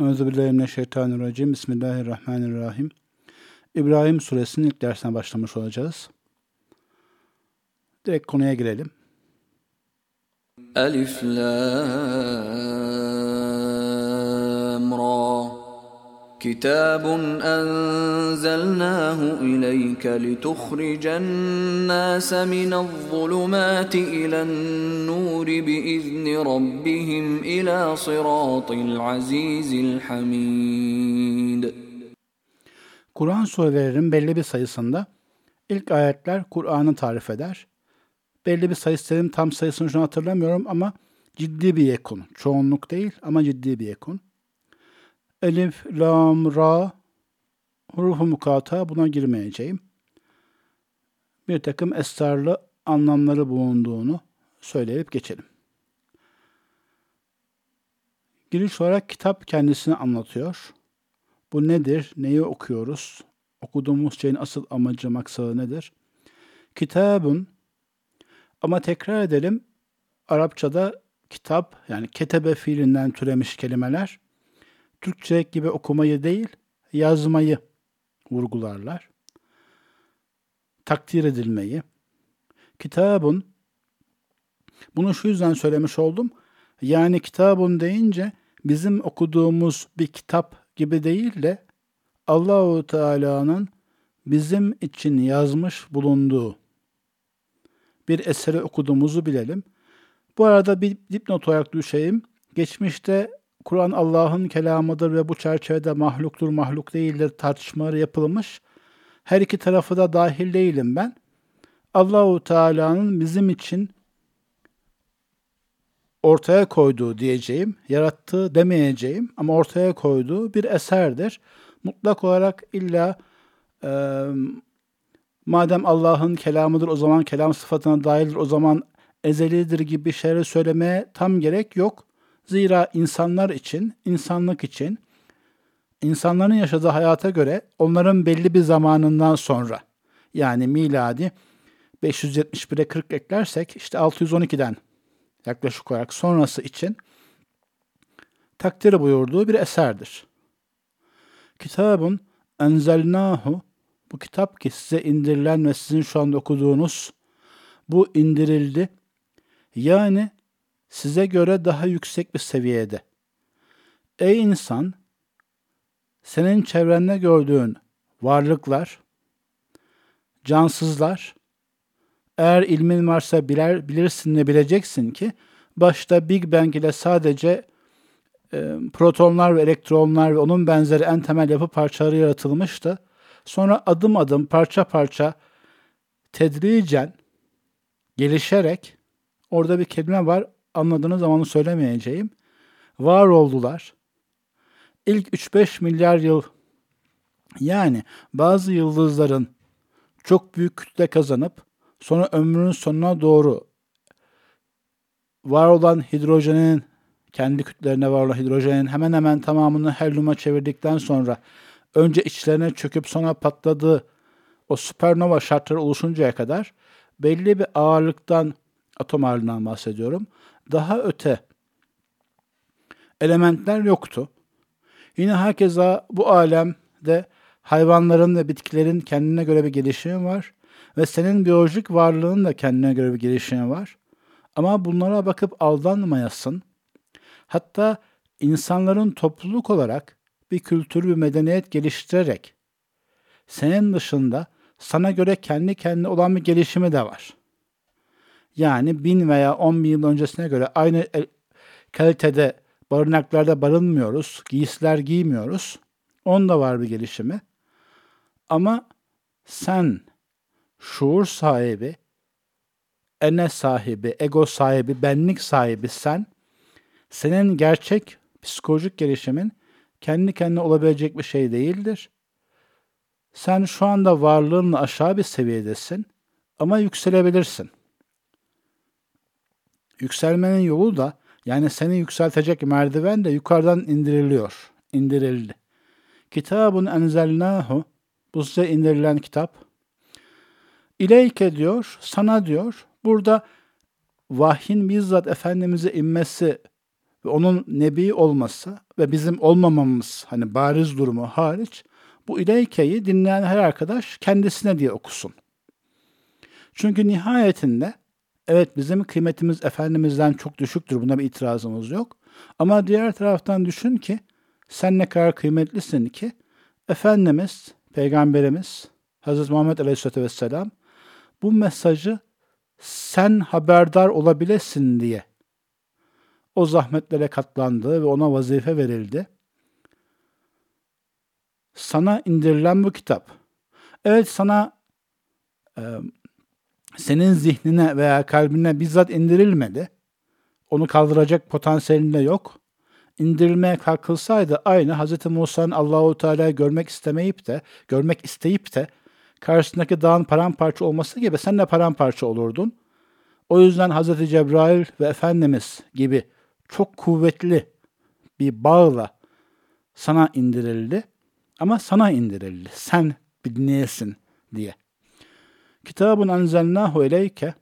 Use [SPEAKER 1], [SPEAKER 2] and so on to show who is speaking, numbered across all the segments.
[SPEAKER 1] Euzubillahimineşşeytanirracim. Bismillahirrahmanirrahim. İbrahim suresinin ilk dersine başlamış olacağız. Direkt konuya girelim.
[SPEAKER 2] Elif Lam كتاب أنزلناه إليك لتخرج الناس من الظلمات إلى النور بإذن ربهم إلى صراط العزيز الحميد
[SPEAKER 1] Kur'an surelerinin belli bir sayısında ilk ayetler Kur'an'ı tarif eder. Belli bir sayısı dedim tam sayısını şu an hatırlamıyorum ama ciddi bir yekun. Çoğunluk değil ama ciddi bir yekun. Elif, lam, ra, hurufu mukata buna girmeyeceğim. Bir takım esrarlı anlamları bulunduğunu söyleyip geçelim. Giriş olarak kitap kendisini anlatıyor. Bu nedir? Neyi okuyoruz? Okuduğumuz şeyin asıl amacı, maksadı nedir? Kitabın ama tekrar edelim Arapçada kitap yani ketebe fiilinden türemiş kelimeler Türkçe gibi okumayı değil, yazmayı vurgularlar. Takdir edilmeyi. Kitabın, bunu şu yüzden söylemiş oldum. Yani kitabın deyince bizim okuduğumuz bir kitap gibi değil de Allahu Teala'nın bizim için yazmış bulunduğu bir eseri okuduğumuzu bilelim. Bu arada bir dipnot olarak düşeyim. Geçmişte Kur'an Allah'ın kelamıdır ve bu çerçevede mahluktur, mahluk değildir tartışmaları yapılmış. Her iki tarafı da dahil değilim ben. Allahu Teala'nın bizim için ortaya koyduğu diyeceğim, yarattığı demeyeceğim ama ortaya koyduğu bir eserdir. Mutlak olarak illa e, madem Allah'ın kelamıdır o zaman kelam sıfatına dahildir o zaman ezelidir gibi şeyleri söylemeye tam gerek yok. Zira insanlar için, insanlık için, insanların yaşadığı hayata göre onların belli bir zamanından sonra yani miladi 571'e 40 eklersek işte 612'den yaklaşık olarak sonrası için takdir buyurduğu bir eserdir. Kitabın enzelnahu bu kitap ki size indirilen ve sizin şu anda okuduğunuz bu indirildi. Yani size göre daha yüksek bir seviyede. Ey insan, senin çevrende gördüğün varlıklar, cansızlar, eğer ilmin varsa biler, bilirsin ne bileceksin ki, başta Big Bang ile sadece e, protonlar ve elektronlar ve onun benzeri en temel yapı parçaları yaratılmıştı. Sonra adım adım, parça parça, tedricen, gelişerek, orada bir kelime var, anladığınız zaman söylemeyeceğim. Var oldular. İlk 3-5 milyar yıl yani bazı yıldızların çok büyük kütle kazanıp sonra ömrünün sonuna doğru var olan hidrojenin kendi kütlerine var olan hidrojenin hemen hemen tamamını helyuma çevirdikten sonra önce içlerine çöküp sonra patladığı o süpernova şartları oluşuncaya kadar belli bir ağırlıktan atom ağırlığından bahsediyorum daha öte elementler yoktu. Yine herkese bu alemde hayvanların ve bitkilerin kendine göre bir gelişimi var ve senin biyolojik varlığın da kendine göre bir gelişimi var. Ama bunlara bakıp aldanmayasın. Hatta insanların topluluk olarak bir kültür, bir medeniyet geliştirerek senin dışında sana göre kendi kendine olan bir gelişimi de var. Yani bin veya on bin yıl öncesine göre aynı kalitede barınaklarda barınmıyoruz, giysiler giymiyoruz. Onda var bir gelişimi. Ama sen şuur sahibi, ene sahibi, ego sahibi, benlik sahibi sen, senin gerçek psikolojik gelişimin kendi kendine olabilecek bir şey değildir. Sen şu anda varlığınla aşağı bir seviyedesin ama yükselebilirsin.'' Yükselmenin yolu da yani seni yükseltecek merdiven de yukarıdan indiriliyor. İndirildi. Kitabun enzelnahu bu size indirilen kitap. İleyke diyor, sana diyor. Burada vahyin bizzat Efendimiz'e inmesi ve onun nebi olması ve bizim olmamamız hani bariz durumu hariç bu ileykeyi dinleyen her arkadaş kendisine diye okusun. Çünkü nihayetinde evet bizim kıymetimiz Efendimiz'den çok düşüktür. Buna bir itirazımız yok. Ama diğer taraftan düşün ki sen ne kadar kıymetlisin ki Efendimiz, Peygamberimiz Hz. Muhammed Aleyhisselatü Vesselam bu mesajı sen haberdar olabilesin diye o zahmetlere katlandı ve ona vazife verildi. Sana indirilen bu kitap. Evet sana e, senin zihnine veya kalbine bizzat indirilmedi. Onu kaldıracak potansiyelinde yok. İndirilmeye kalkılsaydı aynı Hz. Musa'nın Allahu Teala'yı görmek istemeyip de, görmek isteyip de karşısındaki dağın paramparça olması gibi sen de paramparça olurdun. O yüzden Hz. Cebrail ve Efendimiz gibi çok kuvvetli bir bağla sana indirildi. Ama sana indirildi. Sen dinleyesin diye. Kitabın enzelnahu ileyke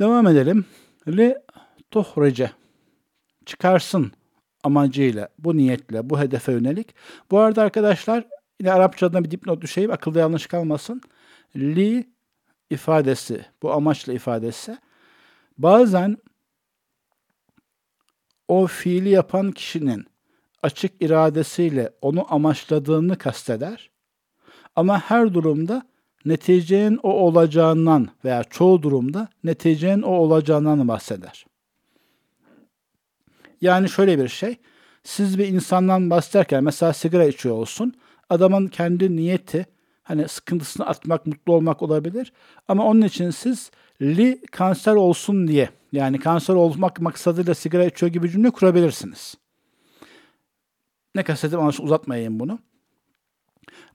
[SPEAKER 1] Devam edelim. Li tuhrece çıkarsın amacıyla, bu niyetle, bu hedefe yönelik. Bu arada arkadaşlar yine Arapçada bir dipnot düşeyim, akılda yanlış kalmasın. Li ifadesi, bu amaçla ifadesi bazen o fiili yapan kişinin açık iradesiyle onu amaçladığını kasteder. Ama her durumda neticenin o olacağından veya çoğu durumda neticenin o olacağından bahseder. Yani şöyle bir şey, siz bir insandan bahsederken mesela sigara içiyor olsun, adamın kendi niyeti hani sıkıntısını atmak, mutlu olmak olabilir. Ama onun için siz li kanser olsun diye yani kanser olmak maksadıyla sigara içiyor gibi cümle kurabilirsiniz. Ne kastetim ama uzatmayayım bunu.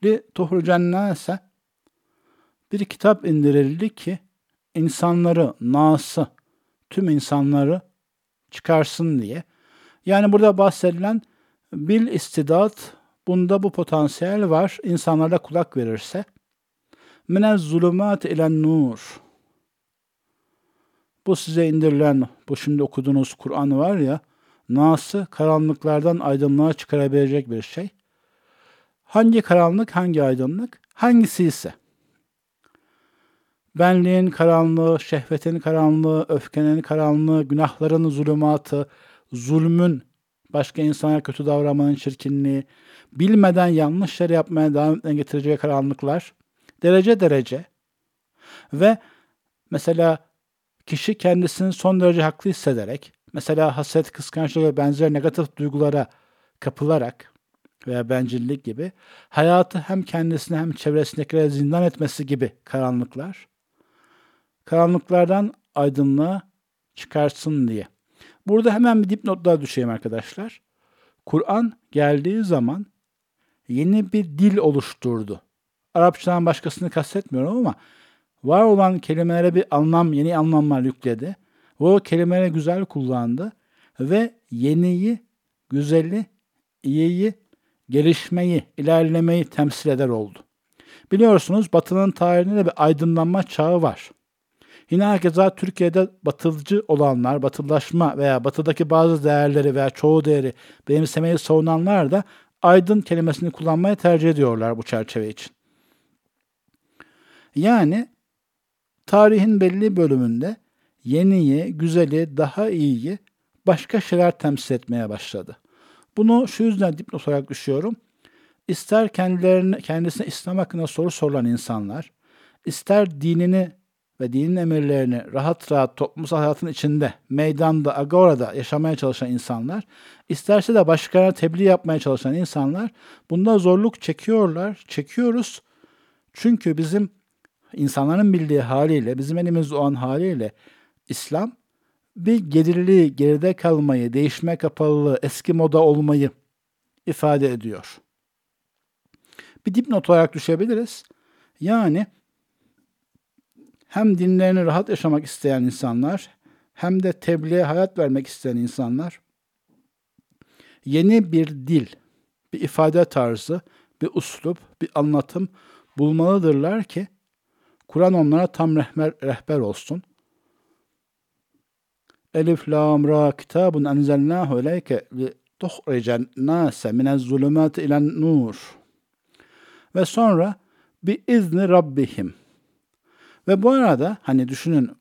[SPEAKER 1] Li tuhrucennâse bir kitap indirildi ki insanları, nası, tüm insanları çıkarsın diye. Yani burada bahsedilen bil istidat, bunda bu potansiyel var. İnsanlara kulak verirse. Minez zulümat ilen nur. Bu size indirilen, bu şimdi okuduğunuz Kur'an var ya, Nas'ı karanlıklardan aydınlığa çıkarabilecek bir şey. Hangi karanlık, hangi aydınlık? Hangisi ise. Benliğin karanlığı, şehvetin karanlığı, öfkenin karanlığı, günahların zulümatı, zulmün, başka insana kötü davranmanın çirkinliği, bilmeden yanlış şey yapmaya devam etmeye getireceği karanlıklar, derece derece ve mesela kişi kendisini son derece haklı hissederek, mesela haset, kıskançlık ve benzer negatif duygulara kapılarak veya bencillik gibi hayatı hem kendisine hem çevresindekilere zindan etmesi gibi karanlıklar, karanlıklardan aydınlığa çıkarsın diye. Burada hemen bir dipnot daha düşeyim arkadaşlar. Kur'an geldiği zaman yeni bir dil oluşturdu. Arapçadan başkasını kastetmiyorum ama var olan kelimelere bir anlam, yeni anlamlar yükledi. O kelimeleri güzel kullandı ve yeniyi, güzeli, iyiyi, gelişmeyi, ilerlemeyi temsil eder oldu. Biliyorsunuz Batı'nın tarihinde de bir aydınlanma çağı var. Yine herkese Türkiye'de batılcı olanlar, batıllaşma veya batıdaki bazı değerleri veya çoğu değeri benimsemeyi savunanlar da aydın kelimesini kullanmayı tercih ediyorlar bu çerçeve için. Yani tarihin belli bölümünde yeniyi, güzeli, daha iyiyi başka şeyler temsil etmeye başladı. Bunu şu yüzden dipnot olarak düşüyorum. İster kendilerine, kendisine İslam hakkında soru sorulan insanlar, ister dinini ve dinin emirlerini rahat rahat toplumsal hayatın içinde, meydanda, agorada yaşamaya çalışan insanlar, isterse de başkalarına tebliğ yapmaya çalışan insanlar bunda zorluk çekiyorlar, çekiyoruz. Çünkü bizim insanların bildiği haliyle, bizim elimizde olan haliyle İslam bir geriliği, geride kalmayı, değişme kapalılığı, eski moda olmayı ifade ediyor. Bir dipnot olarak düşebiliriz. Yani hem dinlerini rahat yaşamak isteyen insanlar hem de tebliğe hayat vermek isteyen insanlar yeni bir dil, bir ifade tarzı, bir uslup, bir anlatım bulmalıdırlar ki Kur'an onlara tam rehber, rehber olsun. Elif lam ra kitabun enzelnahu ileyke li tuhricen nase minez zulümati ilen nur. Ve sonra bi izni rabbihim. Ve bu arada hani düşünün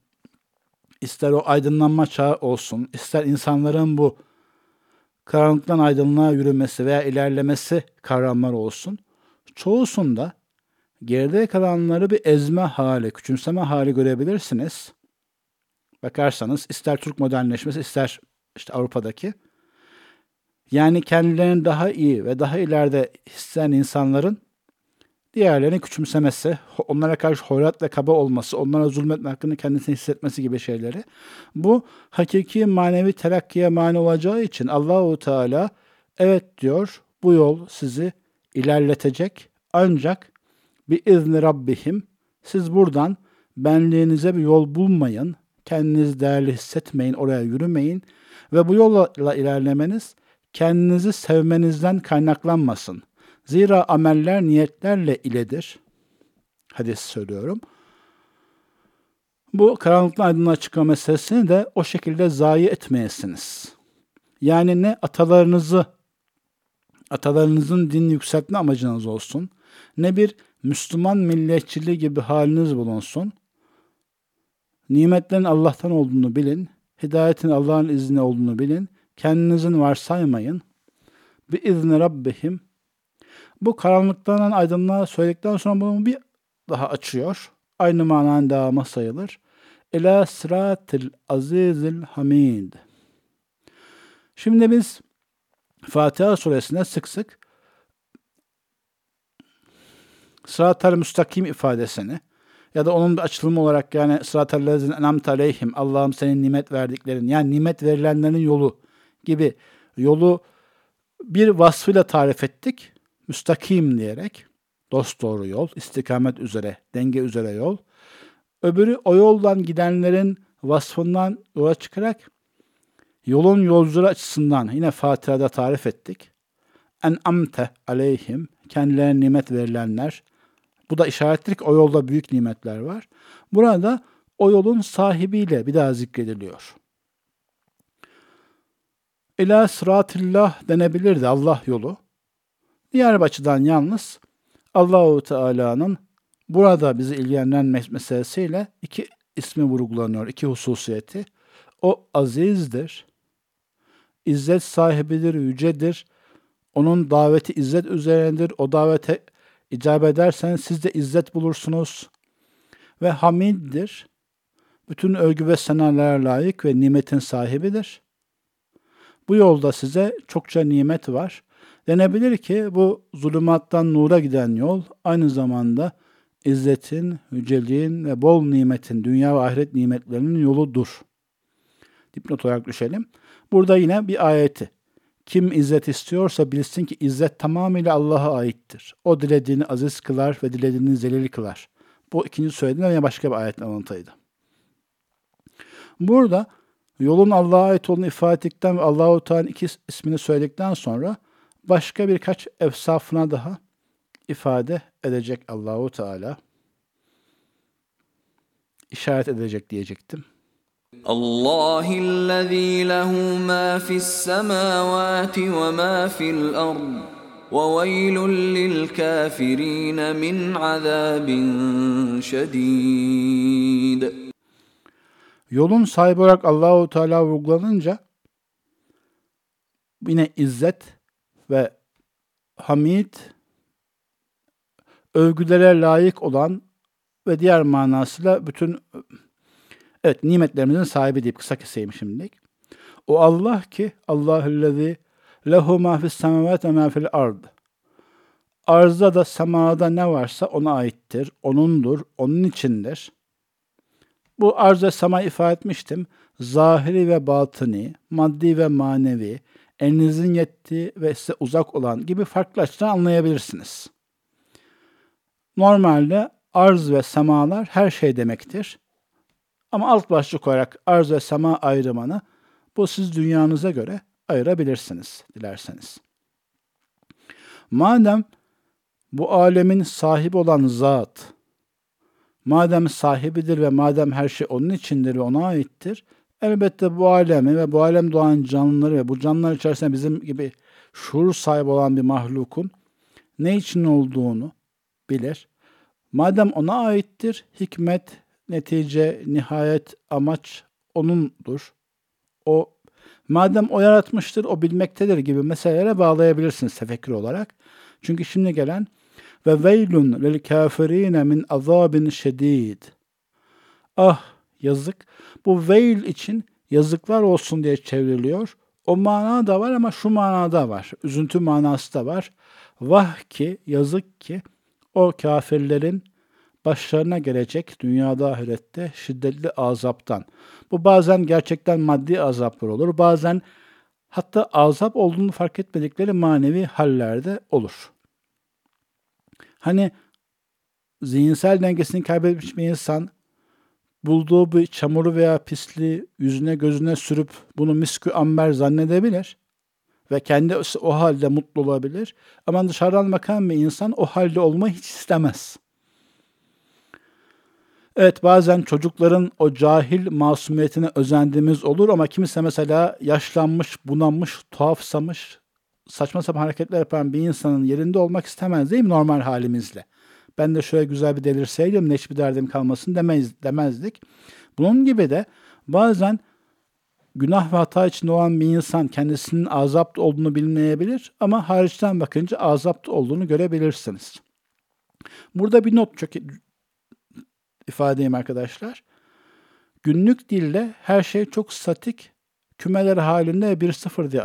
[SPEAKER 1] ister o aydınlanma çağı olsun, ister insanların bu karanlıktan aydınlığa yürümesi veya ilerlemesi kavramlar olsun. Çoğusunda geride kalanları bir ezme hali, küçümseme hali görebilirsiniz. Bakarsanız ister Türk modernleşmesi ister işte Avrupa'daki. Yani kendilerini daha iyi ve daha ileride hisseden insanların diğerlerini küçümsemesi, onlara karşı hoyrat kaba olması, onlara zulmetme hakkını kendisine hissetmesi gibi şeyleri. Bu hakiki manevi terakkiye mani olacağı için Allahu Teala evet diyor bu yol sizi ilerletecek. Ancak bir izni Rabbihim siz buradan benliğinize bir yol bulmayın, kendinizi değerli hissetmeyin, oraya yürümeyin ve bu yolla ilerlemeniz kendinizi sevmenizden kaynaklanmasın. Zira ameller niyetlerle iledir. Hadis söylüyorum. Bu karanlıktan aydınlığa çıkma meselesini de o şekilde zayi etmeyesiniz. Yani ne atalarınızı, atalarınızın din yükseltme amacınız olsun, ne bir Müslüman milliyetçiliği gibi haliniz bulunsun. Nimetlerin Allah'tan olduğunu bilin, hidayetin Allah'ın izni olduğunu bilin, kendinizin varsaymayın. Bir izni Rabbihim bu karanlıktan aydınlığa söyledikten sonra bunu bir daha açıyor. Aynı mananın devamı sayılır. Ela sıratil azizil hamid. Şimdi biz Fatiha suresinde sık sık sıratel müstakim ifadesini ya da onun bir açılımı olarak yani sıratel lezin enamt aleyhim Allah'ım senin nimet verdiklerin yani nimet verilenlerin yolu gibi yolu bir vasfıyla tarif ettik müstakim diyerek dost doğru yol, istikamet üzere, denge üzere yol. Öbürü o yoldan gidenlerin vasfından yola çıkarak yolun yolcuları açısından yine Fatiha'da tarif ettik. En amte aleyhim, kendilerine nimet verilenler. Bu da işarettir ki o yolda büyük nimetler var. Burada o yolun sahibiyle bir daha zikrediliyor. İlâ sıratillah denebilirdi Allah yolu. Diğer açıdan yalnız Allahu Teala'nın burada bizi ilgilendiren meselesiyle iki ismi vurgulanıyor, iki hususiyeti. O azizdir, izzet sahibidir, yücedir. Onun daveti izzet üzerindedir. O davete icap ederseniz siz de izzet bulursunuz. Ve hamiddir. Bütün övgü ve senalara layık ve nimetin sahibidir. Bu yolda size çokça nimet var. Denebilir ki bu zulümattan nura giden yol aynı zamanda izzetin, yüceliğin ve bol nimetin, dünya ve ahiret nimetlerinin yoludur. Dipnot olarak düşelim. Burada yine bir ayeti. Kim izzet istiyorsa bilsin ki izzet tamamıyla Allah'a aittir. O dilediğini aziz kılar ve dilediğini zelil kılar. Bu ikinci söylediğim yine başka bir ayetle alıntıydı. Burada yolun Allah'a ait olduğunu ifade ettikten ve Allahu Teala'nın iki ismini söyledikten sonra başka birkaç efsafına daha ifade edecek Allahu Teala. işaret edecek diyecektim.
[SPEAKER 2] Lehu mâ fissemâvâti ve mâ fil ard ve veylun lil kâfirîne min azâbin şedîd.
[SPEAKER 1] Yolun sahibi olarak Allahu Teala vurgulanınca yine izzet ve hamid övgülere layık olan ve diğer manasıyla bütün evet nimetlerimizin sahibi deyip kısa keseyim şimdilik. O Allah ki Allahüllezî lehu ma fis semavat ve ma fil ard. Arzda da semada ne varsa ona aittir, onundur, onun içindir. Bu arz ve sema ifade etmiştim. Zahiri ve batını, maddi ve manevi, elinizin yettiği ve size uzak olan gibi farklı açıdan anlayabilirsiniz. Normalde arz ve semalar her şey demektir. Ama alt başlık olarak arz ve sema ayrımını bu siz dünyanıza göre ayırabilirsiniz dilerseniz. Madem bu alemin sahibi olan zat, madem sahibidir ve madem her şey onun içindir ve ona aittir, elbette bu alemi ve bu alem doğan canlıları ve bu canlılar içerisinde bizim gibi şuur sahibi olan bir mahlukun ne için olduğunu bilir. Madem ona aittir, hikmet, netice, nihayet, amaç onundur. O madem o yaratmıştır, o bilmektedir gibi meselelere bağlayabilirsiniz tefekkür olarak. Çünkü şimdi gelen ve veylun lil kafirine min azabin şedid. Ah yazık. Bu veil için yazıklar olsun diye çevriliyor. O mana da var ama şu manada var. Üzüntü manası da var. Vah ki, yazık ki o kafirlerin başlarına gelecek dünyada ahirette şiddetli azaptan. Bu bazen gerçekten maddi azaplar olur. Bazen hatta azap olduğunu fark etmedikleri manevi hallerde olur. Hani zihinsel dengesini kaybetmiş bir insan bulduğu bir çamuru veya pisliği yüzüne gözüne sürüp bunu miskü amber zannedebilir ve kendi o halde mutlu olabilir. Ama dışarıdan bakan bir insan o halde olmayı hiç istemez. Evet bazen çocukların o cahil masumiyetine özendiğimiz olur ama kimse mesela yaşlanmış, bunanmış, tuhafsamış, saçma sapan hareketler yapan bir insanın yerinde olmak istemez değil mi normal halimizle? Ben de şöyle güzel bir delirseydim ne hiçbir derdim kalmasın demez, demezdik. Bunun gibi de bazen günah ve hata içinde olan bir insan kendisinin azapta olduğunu bilmeyebilir ama hariçten bakınca azapta olduğunu görebilirsiniz. Burada bir not çok ifade edeyim arkadaşlar. Günlük dilde her şey çok statik kümeler halinde bir sıfır diye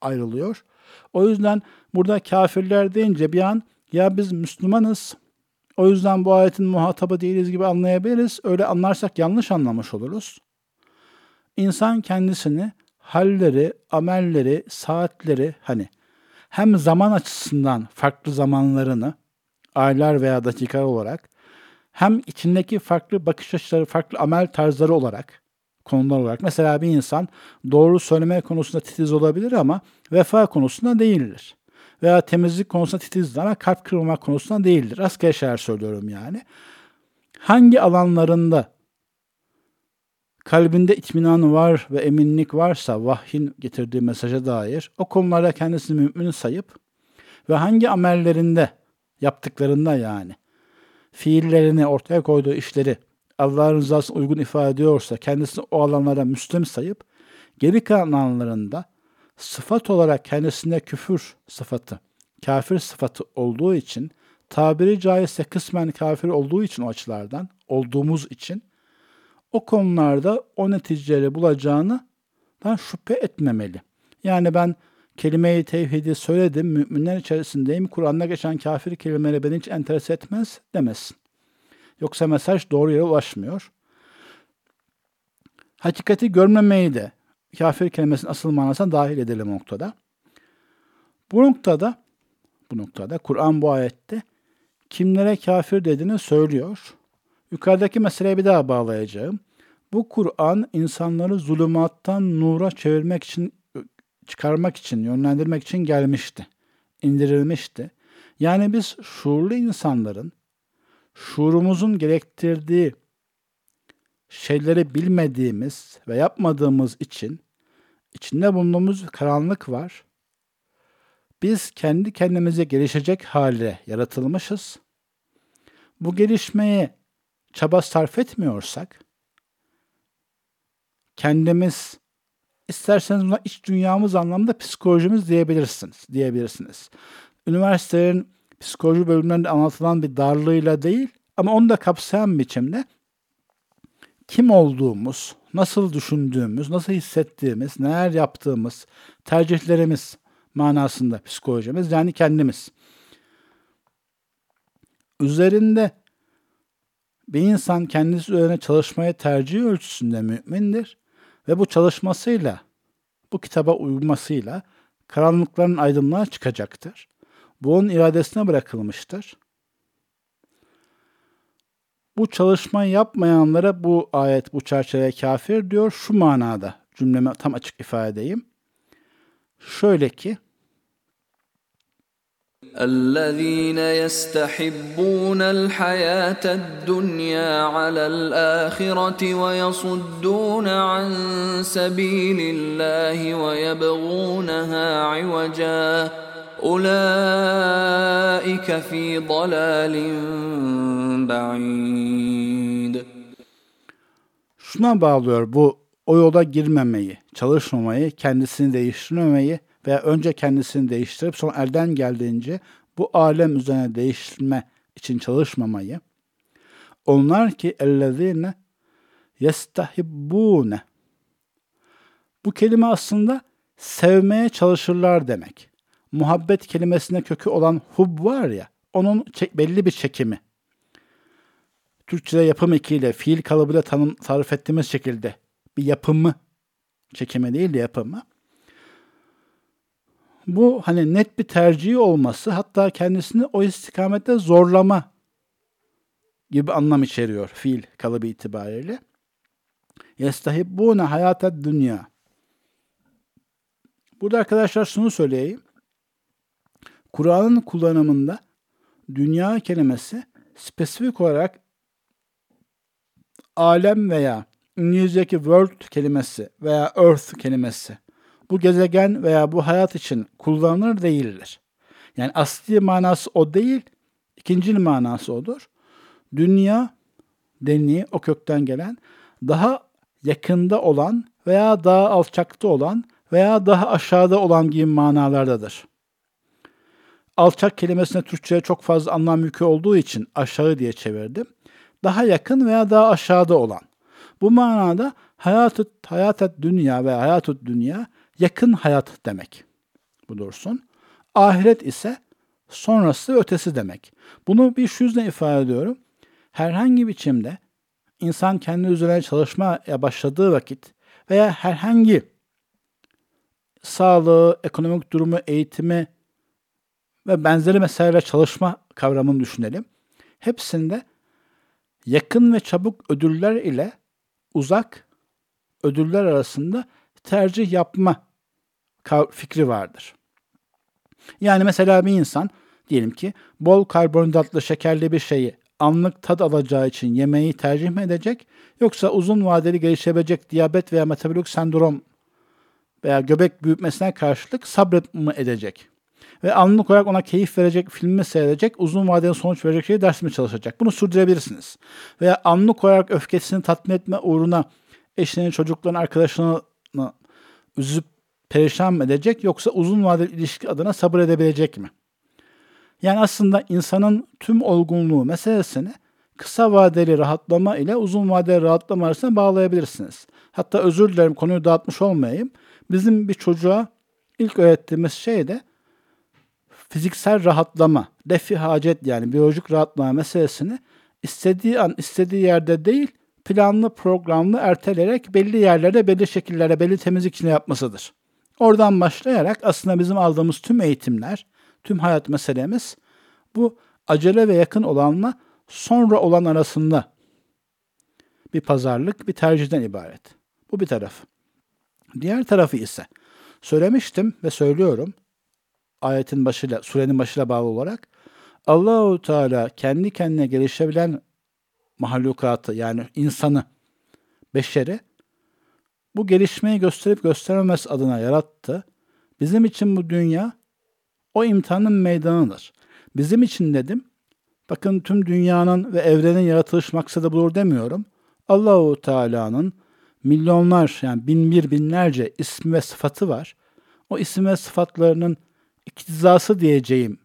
[SPEAKER 1] ayrılıyor. O yüzden burada kafirler deyince bir an ya biz Müslümanız o yüzden bu ayetin muhatabı değiliz gibi anlayabiliriz. Öyle anlarsak yanlış anlamış oluruz. İnsan kendisini halleri, amelleri, saatleri hani hem zaman açısından farklı zamanlarını aylar veya dakikalar olarak hem içindeki farklı bakış açıları, farklı amel tarzları olarak konular olarak. Mesela bir insan doğru söyleme konusunda titiz olabilir ama vefa konusunda değildir. Veya temizlik konusunda titizdir ama kalp kırılma konusunda değildir. Rastgele şeyler söylüyorum yani. Hangi alanlarında kalbinde itminan var ve eminlik varsa vahyin getirdiği mesaja dair o konularda kendisini mümin sayıp ve hangi amellerinde yaptıklarında yani fiillerini ortaya koyduğu işleri Allah'ın rızasına uygun ifade ediyorsa kendisini o alanlara Müslüm sayıp geri kalan alanlarında sıfat olarak kendisinde küfür sıfatı, kafir sıfatı olduğu için tabiri caizse kısmen kafir olduğu için o açılardan, olduğumuz için o konularda o neticeleri bulacağını ben şüphe etmemeli. Yani ben kelime-i tevhidi söyledim, müminler içerisindeyim, Kur'an'da geçen kafir kelimeleri beni hiç enterese etmez demesin. Yoksa mesaj doğru yere ulaşmıyor. Hakikati görmemeyi de kafir kelimesinin asıl manasına dahil edelim noktada. Bu noktada bu noktada Kur'an bu ayette kimlere kafir dediğini söylüyor. Yukarıdaki meseleye bir daha bağlayacağım. Bu Kur'an insanları zulümattan nura çevirmek için çıkarmak için, yönlendirmek için gelmişti. indirilmişti. Yani biz şuurlu insanların şuurumuzun gerektirdiği şeyleri bilmediğimiz ve yapmadığımız için içinde bulunduğumuz karanlık var. Biz kendi kendimize gelişecek hale yaratılmışız. Bu gelişmeye çaba sarf etmiyorsak kendimiz isterseniz buna iç dünyamız anlamda psikolojimiz diyebilirsiniz. diyebilirsiniz. Üniversitelerin psikoloji bölümlerinde anlatılan bir darlığıyla değil ama onu da kapsayan biçimde kim olduğumuz, nasıl düşündüğümüz, nasıl hissettiğimiz, neler yaptığımız, tercihlerimiz manasında psikolojimiz yani kendimiz. Üzerinde bir insan kendisi üzerine çalışmaya tercih ölçüsünde mümindir ve bu çalışmasıyla, bu kitaba uymasıyla karanlıkların aydınlığa çıkacaktır. Bu onun iradesine bırakılmıştır. Bu çalışmayı yapmayanlara bu ayet, bu çerçeve kafir diyor. Şu manada cümlemi tam açık ifade edeyim. Şöyle ki,
[SPEAKER 2] الذين يستحبون الحياة الدنيا على الآخرة ويصدون عن سبيل الله ويبغونها عوجا. أولئك في ضلال بعيد.
[SPEAKER 1] Şuna bağlıyor bu o yola girmemeyi, çalışmamayı, kendisini değiştirmemeyi veya önce kendisini değiştirip sonra elden geldiğince bu alem üzerine değiştirme için çalışmamayı. Onlar ki ellezine yestahibbune. Bu kelime aslında sevmeye çalışırlar demek. Muhabbet kelimesine kökü olan hub var ya, onun belli bir çekimi. Türkçe'de yapım ekiyle, fiil kalıbıyla tanım, tarif ettiğimiz şekilde bir yapımı, çekimi değil de yapımı. Bu hani net bir tercihi olması hatta kendisini o istikamette zorlama gibi anlam içeriyor fiil kalıbı itibariyle. Yestahibbune hayata dünya. Burada arkadaşlar şunu söyleyeyim. Kur'an'ın kullanımında dünya kelimesi spesifik olarak alem veya İngilizce'deki world kelimesi veya earth kelimesi bu gezegen veya bu hayat için kullanılır değildir. Yani asli manası o değil, ikinci manası odur. Dünya denliği o kökten gelen daha yakında olan veya daha alçakta olan veya daha aşağıda olan gibi manalardadır. Alçak kelimesine Türkçe'ye çok fazla anlam yükü olduğu için aşağı diye çevirdim. Daha yakın veya daha aşağıda olan. Bu manada hayatı hayatı dünya ve hayatı dünya yakın hayat demek. Bu dursun. Ahiret ise sonrası ötesi demek. Bunu bir şu ifade ediyorum. Herhangi biçimde insan kendi üzerine çalışmaya başladığı vakit veya herhangi sağlığı, ekonomik durumu, eğitimi ve benzeri meseleler çalışma kavramını düşünelim. Hepsinde yakın ve çabuk ödüller ile uzak ödüller arasında tercih yapma fikri vardır. Yani mesela bir insan diyelim ki bol karbonhidratlı şekerli bir şeyi anlık tad alacağı için yemeği tercih mi edecek yoksa uzun vadeli gelişebilecek diyabet veya metabolik sendrom veya göbek büyütmesine karşılık sabret mi edecek? Ve anlık olarak ona keyif verecek, filmi seyredecek, uzun vadeli sonuç verecek şeyi ders mi çalışacak? Bunu sürdürebilirsiniz. Veya anlık olarak öfkesini tatmin etme uğruna eşini, çocukların, arkadaşını üzüp perişan mı edecek yoksa uzun vadeli ilişki adına sabır edebilecek mi? Yani aslında insanın tüm olgunluğu meselesini kısa vadeli rahatlama ile uzun vadeli rahatlama arasında bağlayabilirsiniz. Hatta özür dilerim konuyu dağıtmış olmayayım. Bizim bir çocuğa ilk öğrettiğimiz şey de fiziksel rahatlama, defi hacet yani biyolojik rahatlama meselesini istediği an istediği yerde değil planlı programlı erteleyerek belli yerlerde belli şekillerde belli temizlik içinde yapmasıdır. Oradan başlayarak aslında bizim aldığımız tüm eğitimler, tüm hayat meselemiz bu acele ve yakın olanla sonra olan arasında bir pazarlık, bir tercihten ibaret. Bu bir taraf. Diğer tarafı ise söylemiştim ve söylüyorum ayetin başıyla, surenin başıyla bağlı olarak Allahu Teala kendi kendine gelişebilen mahlukatı yani insanı, beşeri bu gelişmeyi gösterip göstermemesi adına yarattı. Bizim için bu dünya o imtihanın meydanıdır. Bizim için dedim, bakın tüm dünyanın ve evrenin yaratılış maksadı budur demiyorum. Allahu Teala'nın milyonlar yani bin bir binlerce ismi ve sıfatı var. O isim ve sıfatlarının iktizası diyeceğim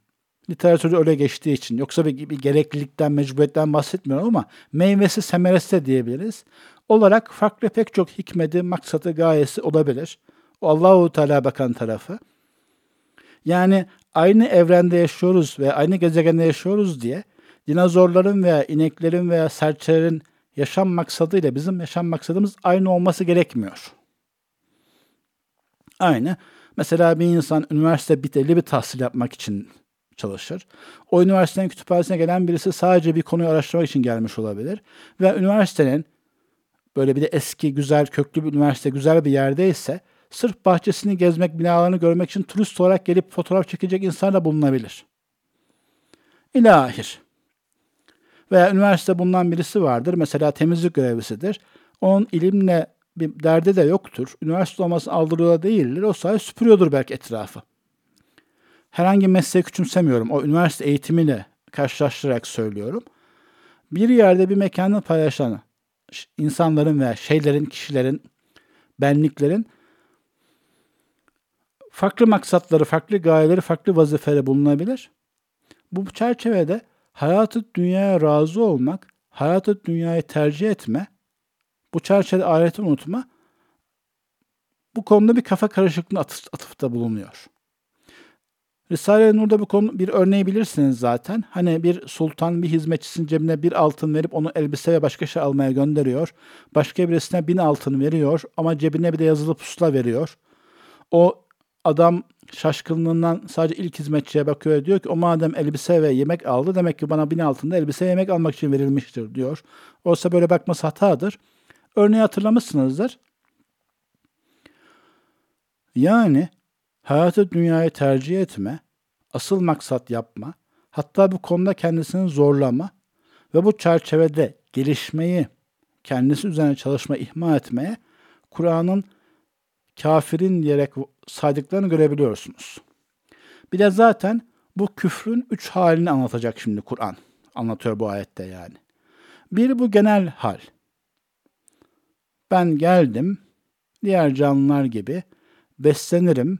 [SPEAKER 1] literatürde öyle geçtiği için yoksa bir, bir gereklilikten, mecburiyetten bahsetmiyorum ama meyvesi semeresi de diyebiliriz. Olarak farklı pek çok hikmeti, maksatı, gayesi olabilir. O Allahu Teala bakan tarafı. Yani aynı evrende yaşıyoruz ve aynı gezegende yaşıyoruz diye dinozorların veya ineklerin veya serçelerin yaşam maksadıyla bizim yaşam maksadımız aynı olması gerekmiyor. Aynı. Mesela bir insan üniversite biteli bir tahsil yapmak için çalışır. O üniversitenin kütüphanesine gelen birisi sadece bir konuyu araştırmak için gelmiş olabilir. Ve üniversitenin böyle bir de eski, güzel, köklü bir üniversite, güzel bir yerdeyse sırf bahçesini gezmek, binalarını görmek için turist olarak gelip fotoğraf çekecek insan da bulunabilir. İlahir. Veya üniversite bundan birisi vardır. Mesela temizlik görevlisidir. Onun ilimle bir derdi de yoktur. Üniversite olması aldırıyor değildir. O sayede süpürüyordur belki etrafı. Herhangi mesleği küçümsemiyorum. O üniversite eğitimiyle karşılaştırarak söylüyorum. Bir yerde bir mekanı paylaşan insanların veya şeylerin, kişilerin, benliklerin farklı maksatları, farklı gayeleri, farklı vazifeleri bulunabilir. Bu çerçevede hayatı dünyaya razı olmak, hayatı dünyayı tercih etme, bu çerçevede ahireti unutma, bu konuda bir kafa karışıklığına atıf, atıfta bulunuyor. Risale-i Nur'da bu konu bir örneği bilirsiniz zaten. Hani bir sultan bir hizmetçisinin cebine bir altın verip onu elbise ve başka şey almaya gönderiyor. Başka birisine bin altın veriyor ama cebine bir de yazılı pusula veriyor. O adam şaşkınlığından sadece ilk hizmetçiye bakıyor diyor ki o madem elbise ve yemek aldı demek ki bana bin altında elbise ve yemek almak için verilmiştir diyor. Oysa böyle bakması hatadır. Örneği hatırlamışsınızdır. Yani hayatı dünyayı tercih etme, asıl maksat yapma, hatta bu konuda kendisini zorlama ve bu çerçevede gelişmeyi, kendisi üzerine çalışma ihmal etmeye Kur'an'ın kafirin diyerek saydıklarını görebiliyorsunuz. Bir de zaten bu küfrün üç halini anlatacak şimdi Kur'an. Anlatıyor bu ayette yani. Bir bu genel hal. Ben geldim, diğer canlılar gibi beslenirim,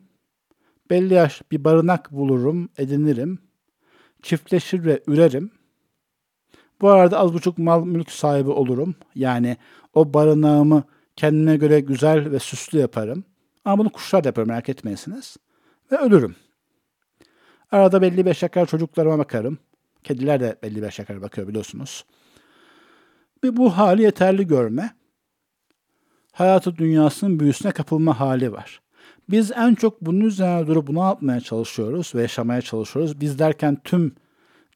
[SPEAKER 1] belli yaş bir barınak bulurum, edinirim, çiftleşir ve ürerim. Bu arada az buçuk mal mülk sahibi olurum. Yani o barınağımı kendime göre güzel ve süslü yaparım. Ama bunu kuşlar yapar merak etmeyesiniz. Ve ölürüm. Arada belli beş yakar çocuklarıma bakarım. Kediler de belli beş yakar bakıyor biliyorsunuz. Bir bu hali yeterli görme. Hayatı dünyasının büyüsüne kapılma hali var. Biz en çok bunun üzerine durup bunu yapmaya çalışıyoruz ve yaşamaya çalışıyoruz. Biz derken tüm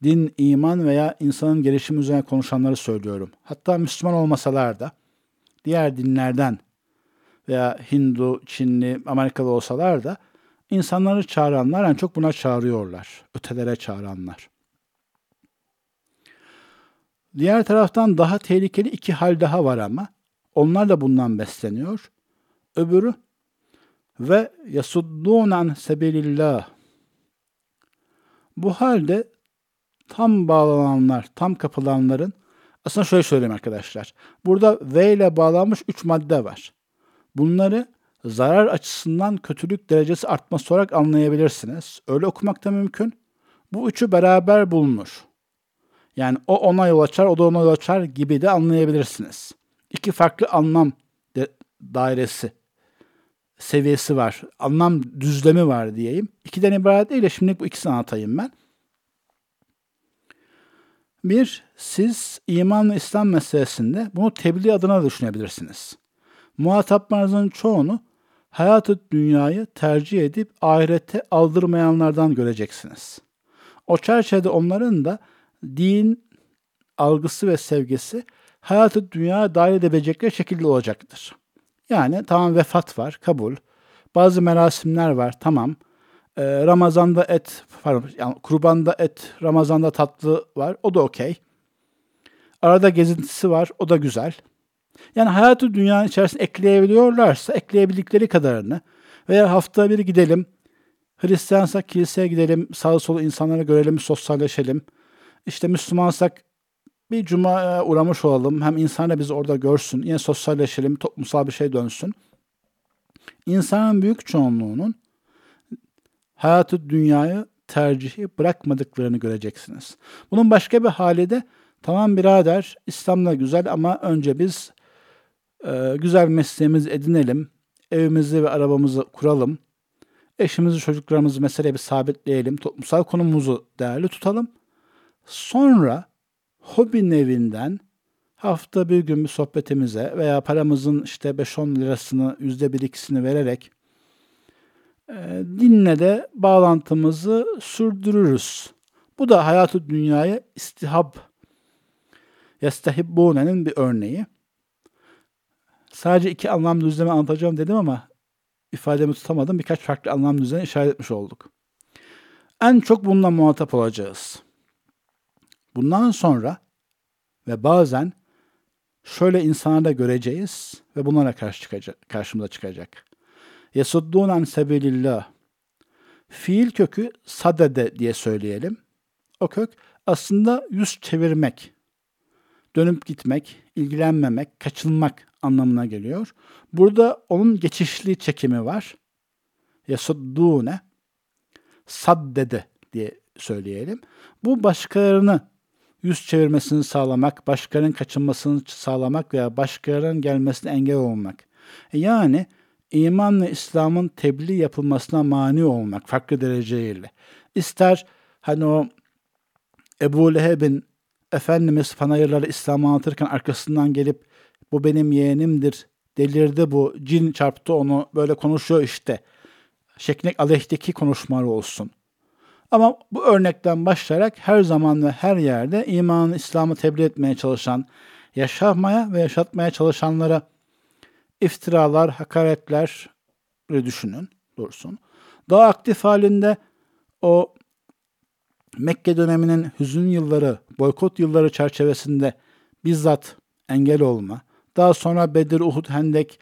[SPEAKER 1] din, iman veya insanın gelişimi üzerine konuşanları söylüyorum. Hatta Müslüman olmasalar da diğer dinlerden veya Hindu, Çinli, Amerikalı olsalar da insanları çağıranlar en çok buna çağırıyorlar. Ötelere çağıranlar. Diğer taraftan daha tehlikeli iki hal daha var ama. Onlar da bundan besleniyor. Öbürü ve yasuddun an sebilillah. Bu halde tam bağlananlar, tam kapılanların aslında şöyle söyleyeyim arkadaşlar. Burada V ile bağlanmış üç madde var. Bunları zarar açısından kötülük derecesi artması olarak anlayabilirsiniz. Öyle okumak da mümkün. Bu üçü beraber bulunur. Yani o ona yol açar, o da ona yol açar gibi de anlayabilirsiniz. İki farklı anlam dairesi, seviyesi var. Anlam düzlemi var diyeyim. İkiden ibaret değil de şimdi bu ikisini anlatayım ben. Bir, siz iman ve İslam meselesinde bunu tebliğ adına düşünebilirsiniz muhataplarınızın çoğunu hayatı dünyayı tercih edip ahirete aldırmayanlardan göreceksiniz. O çerçevede onların da din algısı ve sevgisi hayatı dünyaya dahil edebilecekleri şekilde olacaktır. Yani tamam vefat var, kabul. Bazı merasimler var, tamam. Ee, Ramazan'da et, pardon, yani kurbanda et, Ramazan'da tatlı var, o da okey. Arada gezintisi var, o da güzel. Yani hayatı dünyanın içerisine ekleyebiliyorlarsa ekleyebildikleri kadarını veya hafta bir gidelim, Hristiyansak kiliseye gidelim, sağ solu insanları görelim, sosyalleşelim. İşte Müslümansak bir cuma uğramış olalım. Hem insanlar bizi orada görsün. Yine sosyalleşelim, toplumsal bir şey dönsün. İnsanın büyük çoğunluğunun hayatı dünyayı tercihi bırakmadıklarını göreceksiniz. Bunun başka bir hali de tamam birader İslam'da güzel ama önce biz e, güzel mesleğimizi edinelim, evimizi ve arabamızı kuralım, eşimizi, çocuklarımızı mesela bir sabitleyelim, toplumsal konumumuzu değerli tutalım. Sonra hobi nevinden hafta bir gün bir sohbetimize veya paramızın işte 5-10 lirasını yüzde bir ikisini vererek e, dinle de bağlantımızı sürdürürüz. Bu da hayatı dünyaya istihab, yestehibbune'nin bir örneği. Sadece iki anlam düzlemi anlatacağım dedim ama ifademi tutamadım. Birkaç farklı anlam düzeni işaret etmiş olduk. En çok bununla muhatap olacağız. Bundan sonra ve bazen şöyle insanları da göreceğiz ve bunlara karşı çıkacak, karşımıza çıkacak. Yesuddun an sebilillah. Fiil kökü sadede diye söyleyelim. O kök aslında yüz çevirmek, dönüp gitmek, ilgilenmemek, kaçınmak anlamına geliyor. Burada onun geçişli çekimi var. Yasuddune saddede diye söyleyelim. Bu başkalarını yüz çevirmesini sağlamak, başkalarının kaçınmasını sağlamak veya başkalarının gelmesine engel olmak. E yani iman ve İslam'ın tebliğ yapılmasına mani olmak farklı dereceyle. İster hani o Ebu Leheb'in Efendimiz panayırları İslam'ı anlatırken arkasından gelip bu benim yeğenimdir, delirdi bu, cin çarptı onu, böyle konuşuyor işte. Şeklek aleyhteki konuşmalar olsun. Ama bu örnekten başlayarak her zaman ve her yerde imanı, İslam'ı tebliğ etmeye çalışan, yaşamaya ve yaşatmaya çalışanlara iftiralar, hakaretler düşünün, dursun. Daha aktif halinde o Mekke döneminin hüzün yılları, boykot yılları çerçevesinde bizzat engel olma, daha sonra Bedir, Uhud, Hendek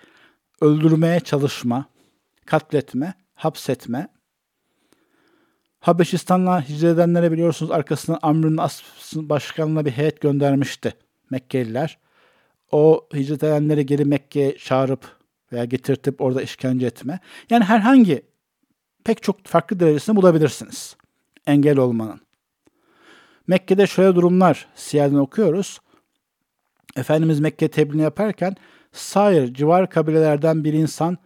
[SPEAKER 1] öldürmeye çalışma, katletme, hapsetme. Habeşistan'la hicret edenlere biliyorsunuz arkasından Amr'ın başkanına bir heyet göndermişti Mekkeliler. O hicret edenleri geri Mekke'ye çağırıp veya getirtip orada işkence etme. Yani herhangi pek çok farklı derecesini bulabilirsiniz engel olmanın. Mekke'de şöyle durumlar siyerden okuyoruz. Efendimiz Mekke tebliğini yaparken sair civar kabilelerden bir insan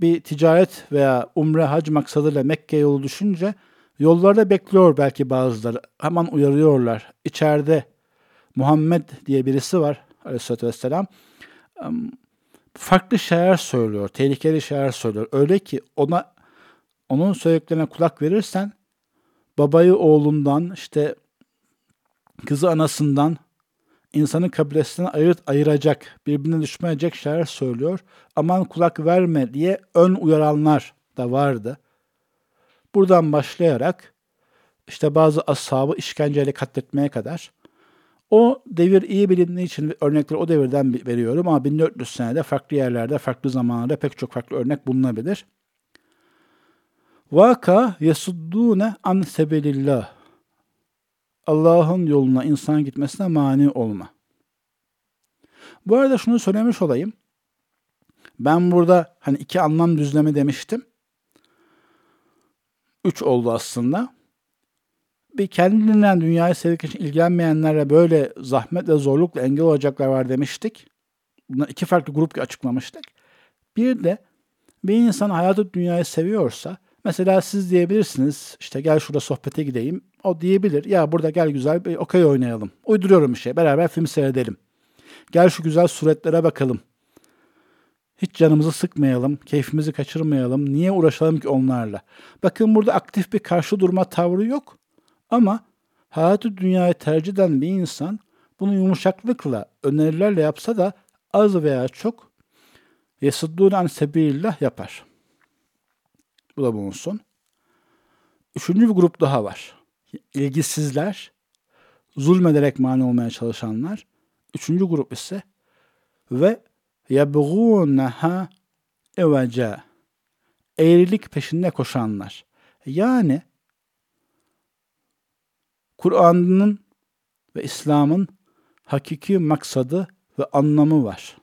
[SPEAKER 1] bir ticaret veya umre hac maksadıyla Mekke yolu düşünce yollarda bekliyor belki bazıları. Hemen uyarıyorlar. İçeride Muhammed diye birisi var aleyhissalatü vesselam. Farklı şeyler söylüyor, tehlikeli şeyler söylüyor. Öyle ki ona onun söylediklerine kulak verirsen babayı oğlundan, işte kızı anasından, insanı kabilesinden ayırt ayıracak, birbirine düşmeyecek şeyler söylüyor. Aman kulak verme diye ön uyaranlar da vardı. Buradan başlayarak işte bazı ashabı işkenceyle katletmeye kadar o devir iyi bilindiği için örnekleri o devirden veriyorum ama 1400 senede farklı yerlerde, farklı zamanlarda pek çok farklı örnek bulunabilir. Vaka yesuddune an sebilillah. Allah'ın yoluna insan gitmesine mani olma. Bu arada şunu söylemiş olayım. Ben burada hani iki anlam düzlemi demiştim. Üç oldu aslında. Bir kendinden dünyayı sevmek için ilgilenmeyenlerle böyle zahmet ve zorlukla engel olacaklar var demiştik. Bunlar iki farklı grup açıklamıştık. Bir de bir insan hayatı dünyayı seviyorsa Mesela siz diyebilirsiniz işte gel şurada sohbete gideyim. O diyebilir ya burada gel güzel bir okey oynayalım. Uyduruyorum bir şey beraber film seyredelim. Gel şu güzel suretlere bakalım. Hiç canımızı sıkmayalım, keyfimizi kaçırmayalım. Niye uğraşalım ki onlarla? Bakın burada aktif bir karşı durma tavrı yok. Ama hayatı dünyayı tercih eden bir insan bunu yumuşaklıkla, önerilerle yapsa da az veya çok yesuddûne an sebilillah yapar. Bu da bulunsun. Üçüncü bir grup daha var. İlgisizler, zulmederek mani olmaya çalışanlar. Üçüncü grup ise ve yebğûneha evece eğrilik peşinde koşanlar. Yani Kur'an'ın ve İslam'ın hakiki maksadı ve anlamı var.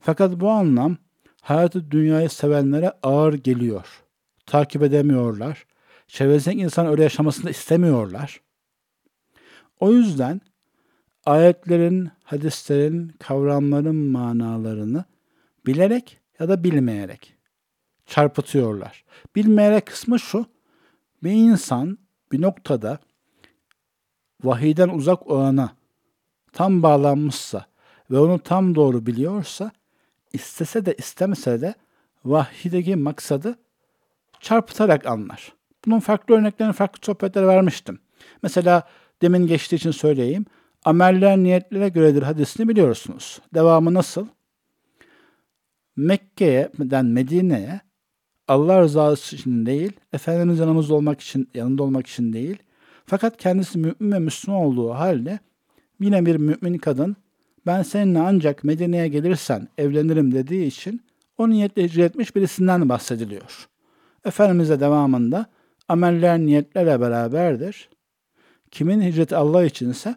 [SPEAKER 1] Fakat bu anlam hayatı dünyayı sevenlere ağır geliyor takip edemiyorlar. Çevresindeki insan öyle yaşamasını istemiyorlar. O yüzden ayetlerin, hadislerin, kavramların manalarını bilerek ya da bilmeyerek çarpıtıyorlar. Bilmeyerek kısmı şu, bir insan bir noktada vahiyden uzak olana tam bağlanmışsa ve onu tam doğru biliyorsa istese de istemese de vahiydeki maksadı çarpıtarak anlar. Bunun farklı örneklerini farklı sohbetlere vermiştim. Mesela demin geçtiği için söyleyeyim. Ameller niyetlere göredir hadisini biliyorsunuz. Devamı nasıl? Mekke'den Medine'ye Allah rızası için değil, Efendimiz yanımızda olmak için, yanında olmak için değil, Fakat kendisi mümin ve Müslüman olduğu halde yine bir mümin kadın ben seninle ancak Medine'ye gelirsen evlenirim dediği için o niyetle hicret etmiş birisinden bahsediliyor. Efendimiz'e devamında ameller niyetlerle beraberdir. Kimin hicreti Allah içinse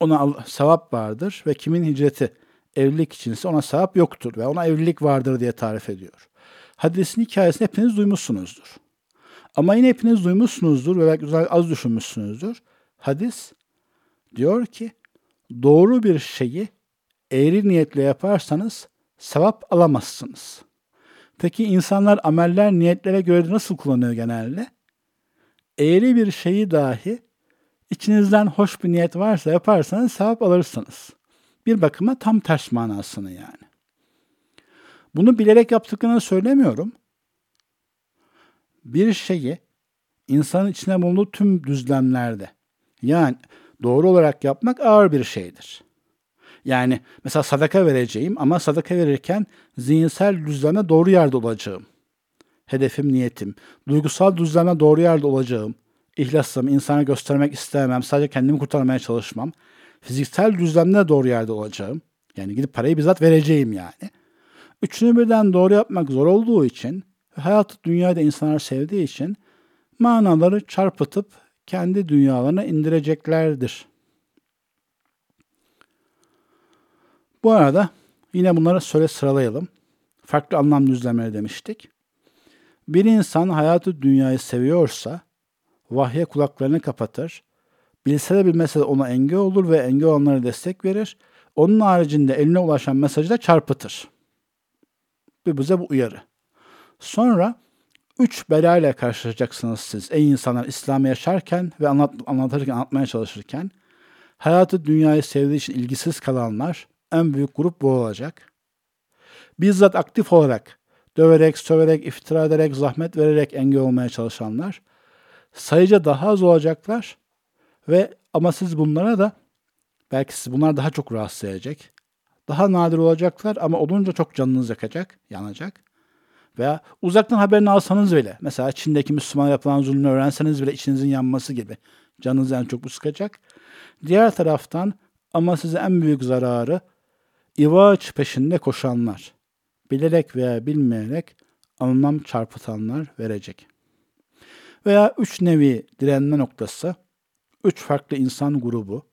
[SPEAKER 1] ona sevap vardır ve kimin hicreti evlilik içinse ona sevap yoktur ve ona evlilik vardır diye tarif ediyor. Hadisin hikayesini hepiniz duymuşsunuzdur. Ama yine hepiniz duymuşsunuzdur ve belki az düşünmüşsünüzdür. Hadis diyor ki doğru bir şeyi eğri niyetle yaparsanız sevap alamazsınız. Peki insanlar ameller niyetlere göre nasıl kullanıyor genelde? Eğri bir şeyi dahi içinizden hoş bir niyet varsa yaparsanız sevap alırsınız. Bir bakıma tam ters manasını yani. Bunu bilerek yaptıklarını söylemiyorum. Bir şeyi insanın içine bulunduğu tüm düzlemlerde yani doğru olarak yapmak ağır bir şeydir. Yani mesela sadaka vereceğim ama sadaka verirken zihinsel düzleme doğru yerde olacağım. Hedefim, niyetim. Duygusal düzleme doğru yerde olacağım. İhlasım, insana göstermek istemem, sadece kendimi kurtarmaya çalışmam. Fiziksel düzlemde doğru yerde olacağım. Yani gidip parayı bizzat vereceğim yani. Üçünü birden doğru yapmak zor olduğu için, hayatı dünyada insanlar sevdiği için manaları çarpıtıp kendi dünyalarına indireceklerdir. Bu arada yine bunları söyle sıralayalım. Farklı anlam düzlemleri demiştik. Bir insan hayatı dünyayı seviyorsa vahye kulaklarını kapatır. Bilse de bilmese de ona engel olur ve engel olanlara destek verir. Onun haricinde eline ulaşan mesajı da çarpıtır. Bu bize bu uyarı. Sonra üç belayla karşılaşacaksınız siz ey insanlar İslam'ı yaşarken ve anlat, anlatırken, anlatmaya çalışırken. Hayatı dünyayı sevdiği için ilgisiz kalanlar, en büyük grup bu olacak. Bizzat aktif olarak döverek, söverek, iftira ederek, zahmet vererek engel olmaya çalışanlar sayıca daha az olacaklar ve ama siz bunlara da belki siz bunlar daha çok rahatsız edecek. Daha nadir olacaklar ama olunca çok canınız yakacak, yanacak. Veya uzaktan haberini alsanız bile, mesela Çin'deki Müslüman yapılan zulmü öğrenseniz bile içinizin yanması gibi canınızı en çok bu sıkacak. Diğer taraftan ama size en büyük zararı İvaç peşinde koşanlar, bilerek veya bilmeyerek anlam çarpıtanlar verecek. Veya üç nevi direnme noktası, üç farklı insan grubu.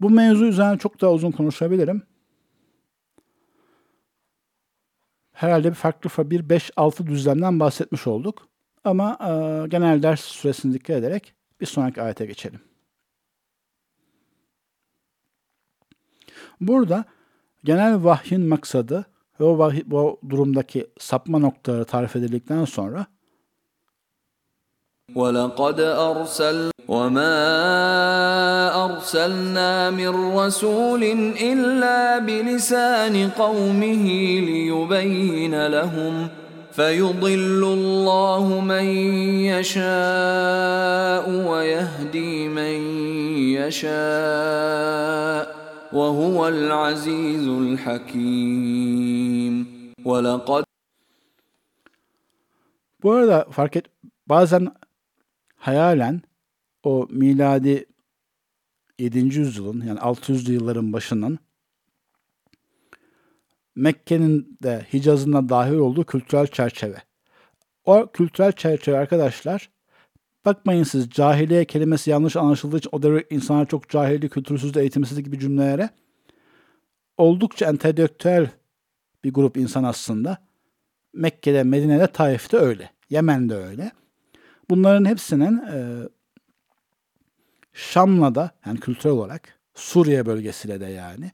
[SPEAKER 1] Bu mevzu üzerine çok daha uzun konuşabilirim. Herhalde bir farklı bir 5-6 düzlemden bahsetmiş olduk. Ama e, genel ders süresini dikkat ederek bir sonraki ayete geçelim. Burada genel vahyin maksadı ve o, vahiy, o durumdaki sapma noktaları tarif edildikten sonra
[SPEAKER 2] وَلَقَدْ أَرْسَلْ وَمَا أَرْسَلْنَا مِنْ رَسُولٍ إِلَّا بِلِسَانِ قَوْمِهِ لِيُبَيِّنَ لَهُمْ فَيُضِلُّ اللَّهُ مَنْ يَشَاءُ وَيَهْدِي مَنْ يَشَاءُ وَهُوَ الْعَزِيزُ الْحَكِيمُ وَلَقَدْ
[SPEAKER 1] Bu arada fark et bazen hayalen o miladi 7. yüzyılın yani 600'lü yılların başının Mekke'nin de Hicaz'ın da dahil olduğu kültürel çerçeve. O kültürel çerçeve arkadaşlar bakmayın siz cahiliye kelimesi yanlış anlaşıldığı için o devre insanlar çok cahilli, kültürsüz, eğitimsiz gibi cümlelere oldukça entelektüel bir grup insan aslında. Mekke'de, Medine'de, Taif'te öyle. Yemen'de öyle. Bunların hepsinin e, Şam'la da yani kültürel olarak Suriye bölgesiyle de yani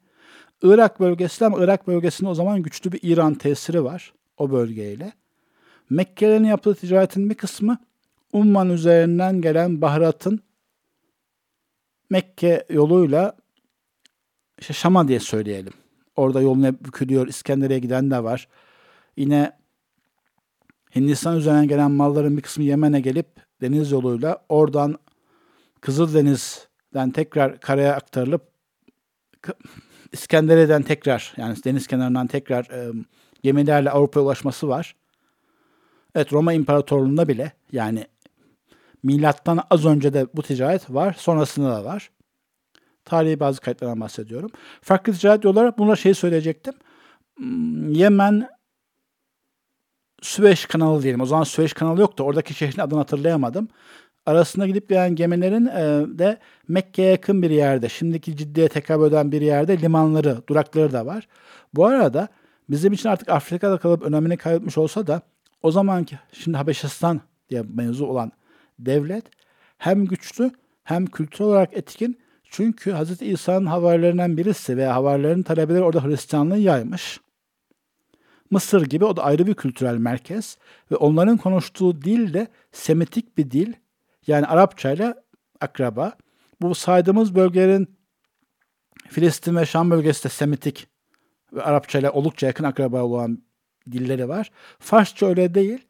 [SPEAKER 1] Irak bölgesi ama Irak bölgesinde o zaman güçlü bir İran tesiri var o bölgeyle. Mekke'lerin yaptığı ticaretin bir kısmı Umman üzerinden gelen baharatın Mekke yoluyla işte Şam'a diye söyleyelim. Orada yolun hep bükülüyor. İskenderiye giden de var. Yine Hindistan üzerinden gelen malların bir kısmı Yemen'e gelip deniz yoluyla oradan Kızıldeniz'den tekrar karaya aktarılıp İskenderiye'den tekrar yani deniz kenarından tekrar e, gemilerle Avrupa'ya ulaşması var. Evet Roma İmparatorluğu'nda bile yani Milattan az önce de bu ticaret var, sonrasında da var. Tarihi bazı kayıtlardan bahsediyorum. Farklı ticaret yolları, buna şey söyleyecektim. Hmm, Yemen Süveyş kanalı diyelim. O zaman Süveyş kanalı yoktu. Oradaki şehrin adını hatırlayamadım. Arasında gidip gelen gemilerin e, de Mekke'ye yakın bir yerde, şimdiki ciddiye tekabül eden bir yerde limanları, durakları da var. Bu arada bizim için artık Afrika'da kalıp önemini kaybetmiş olsa da o zamanki şimdi Habeşistan diye mevzu olan devlet hem güçlü hem kültürel olarak etkin. Çünkü Hz. İsa'nın havarilerinden birisi veya havarilerin talebeleri orada Hristiyanlığı yaymış. Mısır gibi o da ayrı bir kültürel merkez ve onların konuştuğu dil de Semitik bir dil. Yani Arapça ile akraba. Bu saydığımız bölgelerin Filistin ve Şam bölgesi de Semitik ve Arapça ile oldukça yakın akraba olan dilleri var. Farsça öyle değil.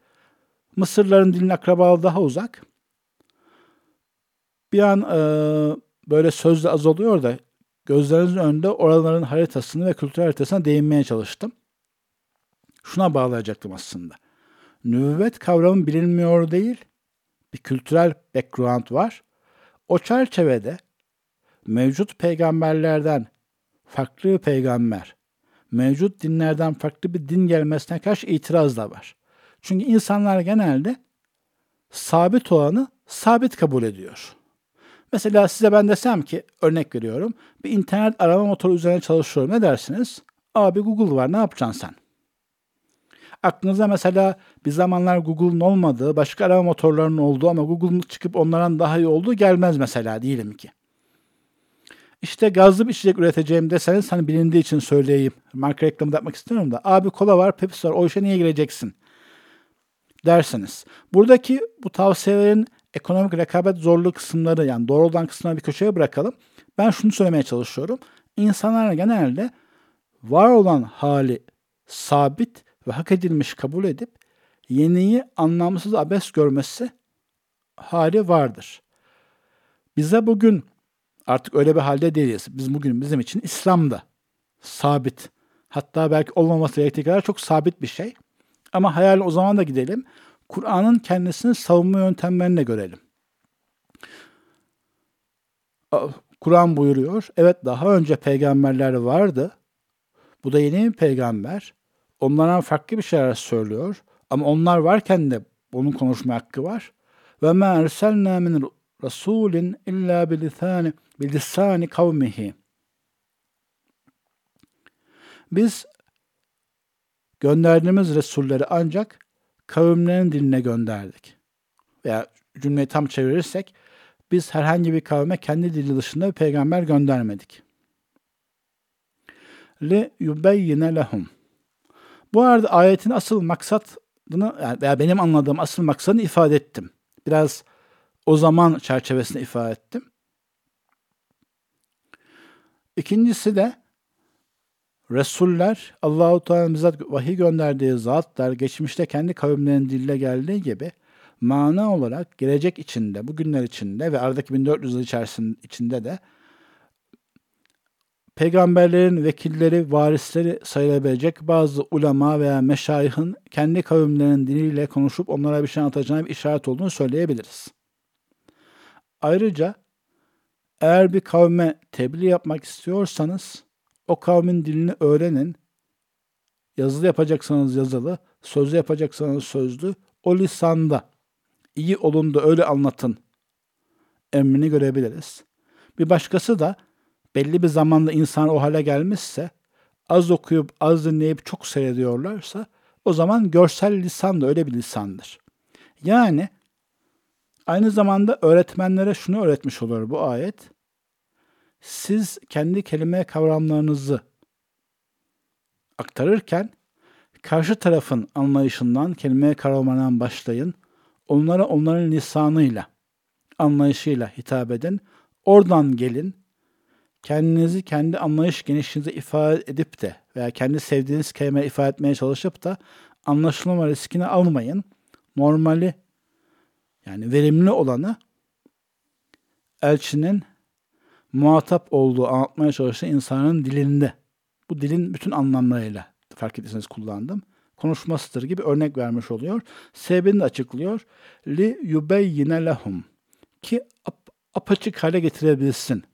[SPEAKER 1] Mısırların dilin akrabalığı daha uzak. Bir an e, böyle sözle azalıyor da gözlerinizin önünde oraların haritasını ve kültür haritasına değinmeye çalıştım. Şuna bağlayacaktım aslında. Nübüvvet kavramı bilinmiyor değil, bir kültürel background var. O çerçevede mevcut peygamberlerden farklı bir peygamber, mevcut dinlerden farklı bir din gelmesine karşı itiraz da var. Çünkü insanlar genelde sabit olanı sabit kabul ediyor. Mesela size ben desem ki, örnek veriyorum, bir internet arama motoru üzerine çalışıyorum. Ne dersiniz? Abi Google var, ne yapacaksın sen? Aklınıza mesela bir zamanlar Google'un olmadığı, başka arama motorlarının olduğu ama Google'un çıkıp onlardan daha iyi olduğu gelmez mesela diyelim ki. İşte gazlı bir içecek üreteceğim deseniz hani bilindiği için söyleyeyim. Marka reklamı da yapmak istiyorum da. Abi kola var, Pepsi var. O işe niye gireceksin? Derseniz. Buradaki bu tavsiyelerin ekonomik rekabet zorlu kısımları yani doğrudan kısımları bir köşeye bırakalım. Ben şunu söylemeye çalışıyorum. İnsanlar genelde var olan hali sabit ve hak edilmiş kabul edip yeniyi anlamsız abes görmesi hali vardır. Bize bugün artık öyle bir halde değiliz. Biz bugün bizim için İslam'da sabit. Hatta belki olmaması gerektiği kadar çok sabit bir şey. Ama hayal o zaman da gidelim. Kur'an'ın kendisini savunma yöntemlerini görelim. Kur'an buyuruyor. Evet daha önce peygamberler vardı. Bu da yeni bir peygamber. Onlara farklı bir şeyler söylüyor. Ama onlar varken de onun konuşma hakkı var. Ve ma erselna min rasulin illa bilisani bilisani kavmihi. Biz gönderdiğimiz Resulleri ancak kavimlerin diline gönderdik. Veya cümleyi tam çevirirsek biz herhangi bir kavme kendi dili dışında bir peygamber göndermedik. Li yubeyyine lehum. Bu arada ayetin asıl maksadını veya benim anladığım asıl maksadını ifade ettim. Biraz o zaman çerçevesinde ifade ettim. İkincisi de Resuller Allahu Teala bizzat vahiy gönderdiği zatlar geçmişte kendi kavimlerinin dille geldiği gibi mana olarak gelecek içinde, bugünler içinde ve aradaki 1400 yıl içerisinde içinde de peygamberlerin vekilleri, varisleri sayılabilecek bazı ulema veya meşayihin kendi kavimlerinin diliyle konuşup onlara bir şey anlatacağına bir işaret olduğunu söyleyebiliriz. Ayrıca eğer bir kavme tebliğ yapmak istiyorsanız o kavmin dilini öğrenin. Yazılı yapacaksanız yazılı, sözlü yapacaksanız sözlü, o lisanda iyi olun da öyle anlatın emrini görebiliriz. Bir başkası da belli bir zamanda insan o hale gelmişse, az okuyup az dinleyip çok seyrediyorlarsa o zaman görsel lisan da öyle bir lisandır. Yani aynı zamanda öğretmenlere şunu öğretmiş olur bu ayet. Siz kendi kelime kavramlarınızı aktarırken karşı tarafın anlayışından, kelime kavramlarından başlayın. Onlara onların lisanıyla, anlayışıyla hitap edin. Oradan gelin kendinizi kendi anlayış genişliğinize ifade edip de veya kendi sevdiğiniz kelime ifade etmeye çalışıp da anlaşılma riskini almayın. Normali yani verimli olanı elçinin muhatap olduğu, anlatmaya çalıştığı insanın dilinde. Bu dilin bütün anlamlarıyla fark ettiyseniz kullandım. konuşmasıdır gibi örnek vermiş oluyor. Sebebini de açıklıyor. Li yubeyyine lehum ki ap, apaçık hale getirebilsin.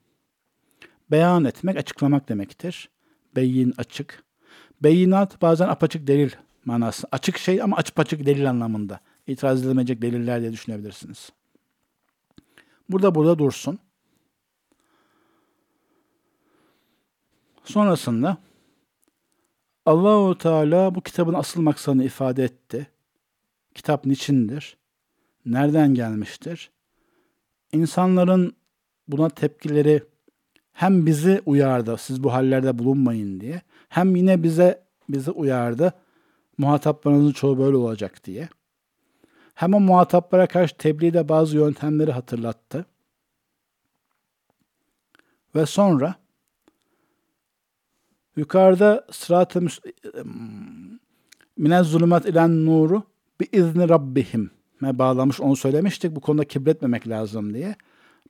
[SPEAKER 1] Beyan etmek, açıklamak demektir. Beyin açık. Beyinat bazen apaçık delil manası. Açık şey ama açık açık delil anlamında. İtiraz edilemeyecek deliller diye düşünebilirsiniz. Burada burada dursun. Sonrasında Allahu Teala bu kitabın asıl maksadını ifade etti. Kitap niçindir? Nereden gelmiştir? İnsanların buna tepkileri hem bizi uyardı, siz bu hallerde bulunmayın diye, hem yine bize bizi uyardı, muhataplarınızın çoğu böyle olacak diye. Hem o muhataplara karşı tebliğde bazı yöntemleri hatırlattı. Ve sonra yukarıda sırat-ı minez zulümat ilen nuru bi izni rabbihim bağlamış onu söylemiştik. Bu konuda kibretmemek lazım diye.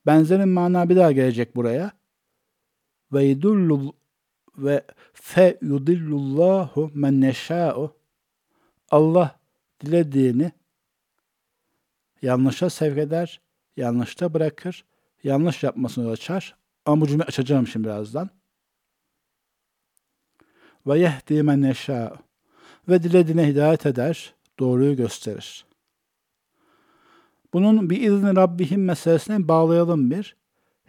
[SPEAKER 1] Benzerin mana bir daha gelecek buraya. Ve yudullu ve fe yudillullahu men neşâ'u Allah dilediğini yanlışa sevk eder, yanlışta bırakır, yanlış yapmasını açar. Ama bu cümle açacağım şimdi birazdan. Ve yehdi men neşâ'u ve dilediğine hidayet eder, doğruyu gösterir. Bunun bir izni Rabbihim meselesine bağlayalım bir.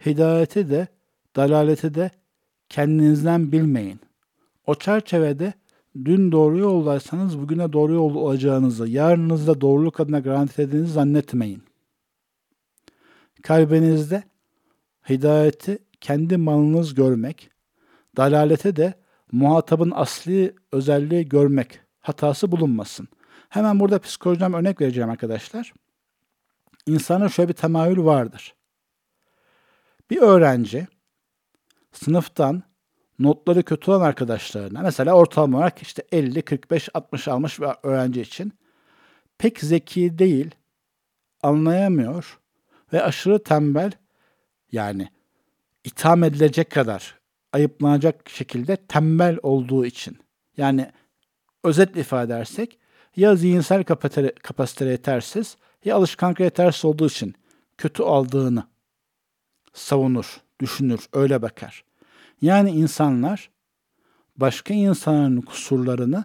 [SPEAKER 1] Hidayeti de, dalaleti de kendinizden bilmeyin. O çerçevede dün doğru yoldaysanız bugüne doğru yol olacağınızı, yarınızda doğruluk adına garanti edinizi zannetmeyin. Kalbinizde hidayeti kendi malınız görmek, dalalete de muhatabın asli özelliği görmek hatası bulunmasın. Hemen burada psikolojiden örnek vereceğim arkadaşlar. İnsanın şöyle bir temayül vardır. Bir öğrenci sınıftan notları kötü olan arkadaşlarına mesela ortalama olarak işte 50, 45, 60 almış bir öğrenci için pek zeki değil, anlayamıyor ve aşırı tembel yani itham edilecek kadar ayıplanacak şekilde tembel olduğu için. Yani özetle ifade edersek ya zihinsel kapasite yetersiz ya alışkanlık yetersiz olduğu için kötü aldığını savunur, düşünür, öyle bakar. Yani insanlar başka insanların kusurlarını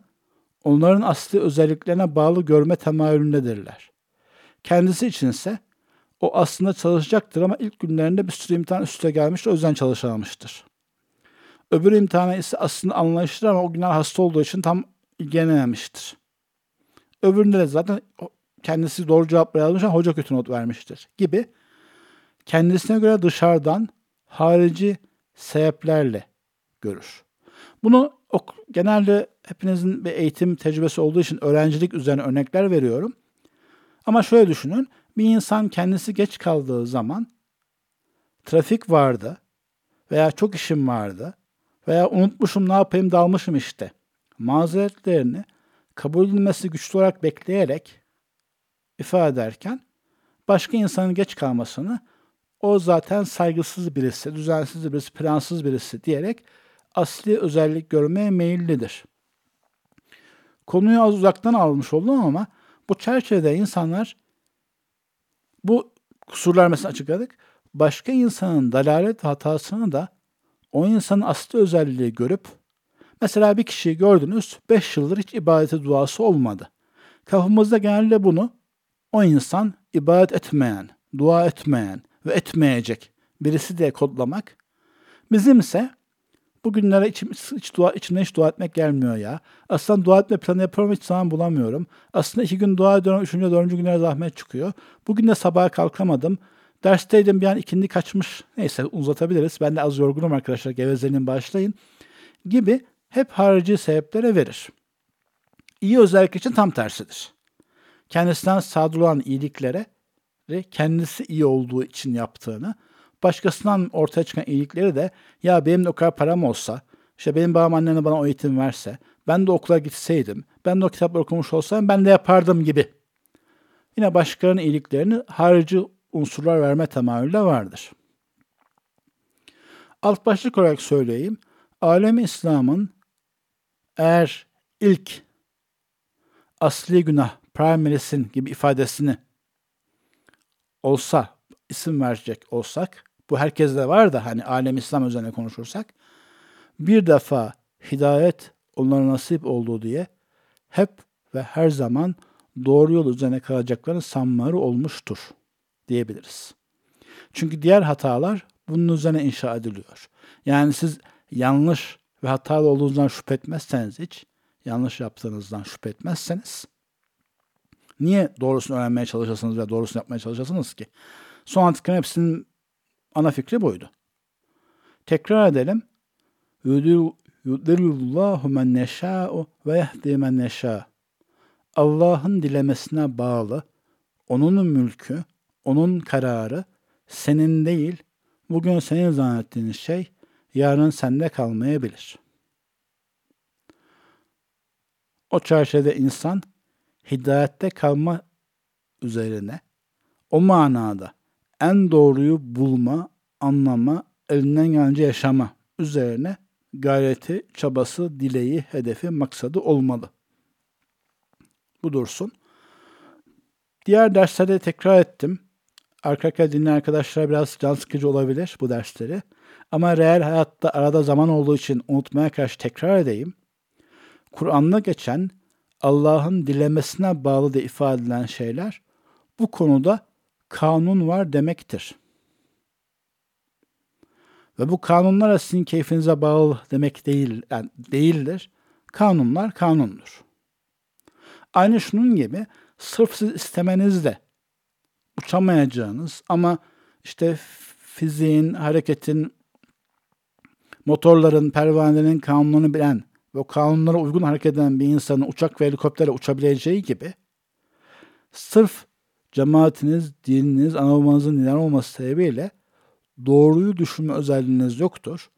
[SPEAKER 1] onların asli özelliklerine bağlı görme temayülündedirler. Kendisi içinse o aslında çalışacaktır ama ilk günlerinde bir sürü imtihan üstüne gelmiştir, o yüzden çalışamamıştır. Öbür imtihana ise aslında anlayışlıdır ama o günler hasta olduğu için tam ilgilenememiştir. Öbüründe de zaten kendisi doğru cevap yazmış ama hoca kötü not vermiştir gibi kendisine göre dışarıdan harici sebeplerle görür. Bunu genelde hepinizin bir eğitim tecrübesi olduğu için öğrencilik üzerine örnekler veriyorum. Ama şöyle düşünün. Bir insan kendisi geç kaldığı zaman trafik vardı veya çok işim vardı veya unutmuşum ne yapayım dalmışım işte. Mazeretlerini kabul edilmesi güçlü olarak bekleyerek ifade ederken başka insanın geç kalmasını o zaten saygısız birisi, düzensiz birisi, plansız birisi diyerek asli özellik görmeye meyillidir. Konuyu az uzaktan almış oldum ama bu çerçevede insanlar bu kusurlar mesela açıkladık. Başka insanın dalalet hatasını da o insanın asli özelliği görüp mesela bir kişiyi gördünüz 5 yıldır hiç ibadeti duası olmadı. Kafamızda genelde bunu o insan ibadet etmeyen, dua etmeyen ve etmeyecek birisi diye kodlamak. Bizimse bugünlere içim, hiç dua, içimden hiç dua etmek gelmiyor ya. Aslında dua etme planı yapıyorum hiç zaman bulamıyorum. Aslında iki gün dua ediyorum, üçüncü, dördüncü günlere zahmet çıkıyor. Bugün de sabaha kalkamadım. Dersteydim bir an ikindi kaçmış. Neyse uzatabiliriz. Ben de az yorgunum arkadaşlar. Gevezeliğin başlayın. Gibi hep harici sebeplere verir. İyi özellik için tam tersidir kendisinden sadır olan iyiliklere ve kendisi iyi olduğu için yaptığını, başkasından ortaya çıkan iyilikleri de ya benim de o kadar param olsa, işte benim babam annem bana o eğitim verse, ben de okula gitseydim, ben de o kitapları okumuş olsaydım ben de yapardım gibi. Yine başkalarının iyiliklerini harici unsurlar verme temayülü de vardır. Alt başlık olarak söyleyeyim. Alem İslam'ın eğer ilk asli günah, primary sin gibi ifadesini olsa, isim verecek olsak, bu herkeste var da hani alem İslam üzerine konuşursak, bir defa hidayet onlara nasip olduğu diye hep ve her zaman doğru yol üzerine kalacaklarının sanmarı olmuştur diyebiliriz. Çünkü diğer hatalar bunun üzerine inşa ediliyor. Yani siz yanlış ve hatalı olduğunuzdan şüphe etmezseniz hiç, yanlış yaptığınızdan şüphe etmezseniz, niye doğrusunu öğrenmeye çalışasınız ve doğrusunu yapmaya çalışasınız ki? Son antiklerin hepsinin ana fikri buydu. Tekrar edelim. Yudillullahu men neşâ'u ve yehdi men neşâ. Allah'ın dilemesine bağlı, onun mülkü, onun kararı senin değil, bugün senin zannettiğin şey yarın sende kalmayabilir. O çerçevede insan hidayette kalma üzerine o manada en doğruyu bulma, anlama, elinden gelince yaşama üzerine gayreti, çabası, dileği, hedefi, maksadı olmalı. Bu dursun. Diğer derslerde tekrar ettim. Arka arkaya dinleyen arkadaşlar biraz can sıkıcı olabilir bu dersleri. Ama reel hayatta arada zaman olduğu için unutmaya karşı tekrar edeyim. Kur'an'da geçen Allah'ın dilemesine bağlı da ifade edilen şeyler bu konuda kanun var demektir. Ve bu kanunlar sizin keyfinize bağlı demek değil, yani değildir. Kanunlar kanundur. Aynı şunun gibi sırf siz istemenizle uçamayacağınız ama işte fiziğin, hareketin, motorların, pervanenin kanunlarını bilen ve kanunlara uygun hareket eden bir insanın uçak ve helikopterle uçabileceği gibi sırf cemaatiniz, dininiz, ana neden olması sebebiyle doğruyu düşünme özelliğiniz yoktur.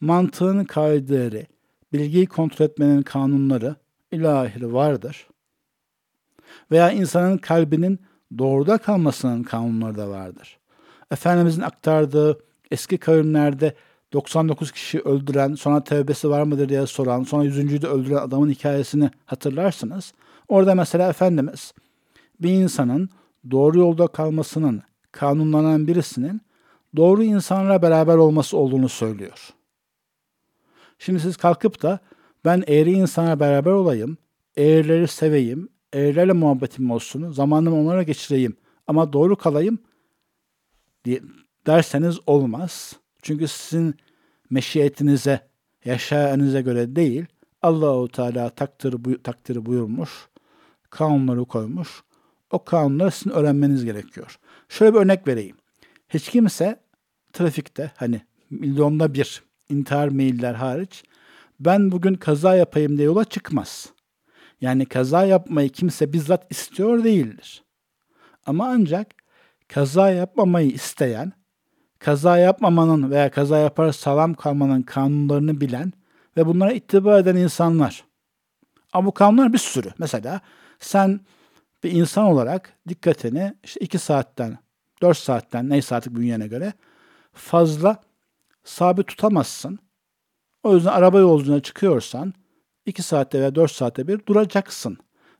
[SPEAKER 1] Mantığın kaideleri, bilgiyi kontrol etmenin kanunları ilahiri vardır. Veya insanın kalbinin doğruda kalmasının kanunları da vardır. Efendimizin aktardığı eski kavimlerde 99 kişi öldüren, sonra tevbesi var mıdır diye soran, sonra 100. de öldüren adamın hikayesini hatırlarsınız. Orada mesela Efendimiz bir insanın doğru yolda kalmasının kanunlanan birisinin doğru insanlarla beraber olması olduğunu söylüyor. Şimdi siz kalkıp da ben eğri insana beraber olayım, eğrileri seveyim, eğrilerle muhabbetim olsun, zamanımı onlara geçireyim ama doğru kalayım diye derseniz olmaz. Çünkü sizin meşiyetinize, yaşayanıza göre değil, Allahu Teala takdir, bu, takdiri buyurmuş, kanunları koymuş. O kanunları sizin öğrenmeniz gerekiyor. Şöyle bir örnek vereyim. Hiç kimse trafikte hani milyonda bir intihar mailler hariç ben bugün kaza yapayım diye yola çıkmaz. Yani kaza yapmayı kimse bizzat istiyor değildir. Ama ancak kaza yapmamayı isteyen, kaza yapmamanın veya kaza yapar salam kalmanın kanunlarını bilen ve bunlara ittiba eden insanlar. Ama bu kanunlar bir sürü. Mesela sen bir insan olarak dikkatini işte 2 saatten, 4 saatten neyse artık bünyene göre fazla sabit tutamazsın. O yüzden araba yolculuğuna çıkıyorsan 2 saatte veya 4 saatte bir duracaksın.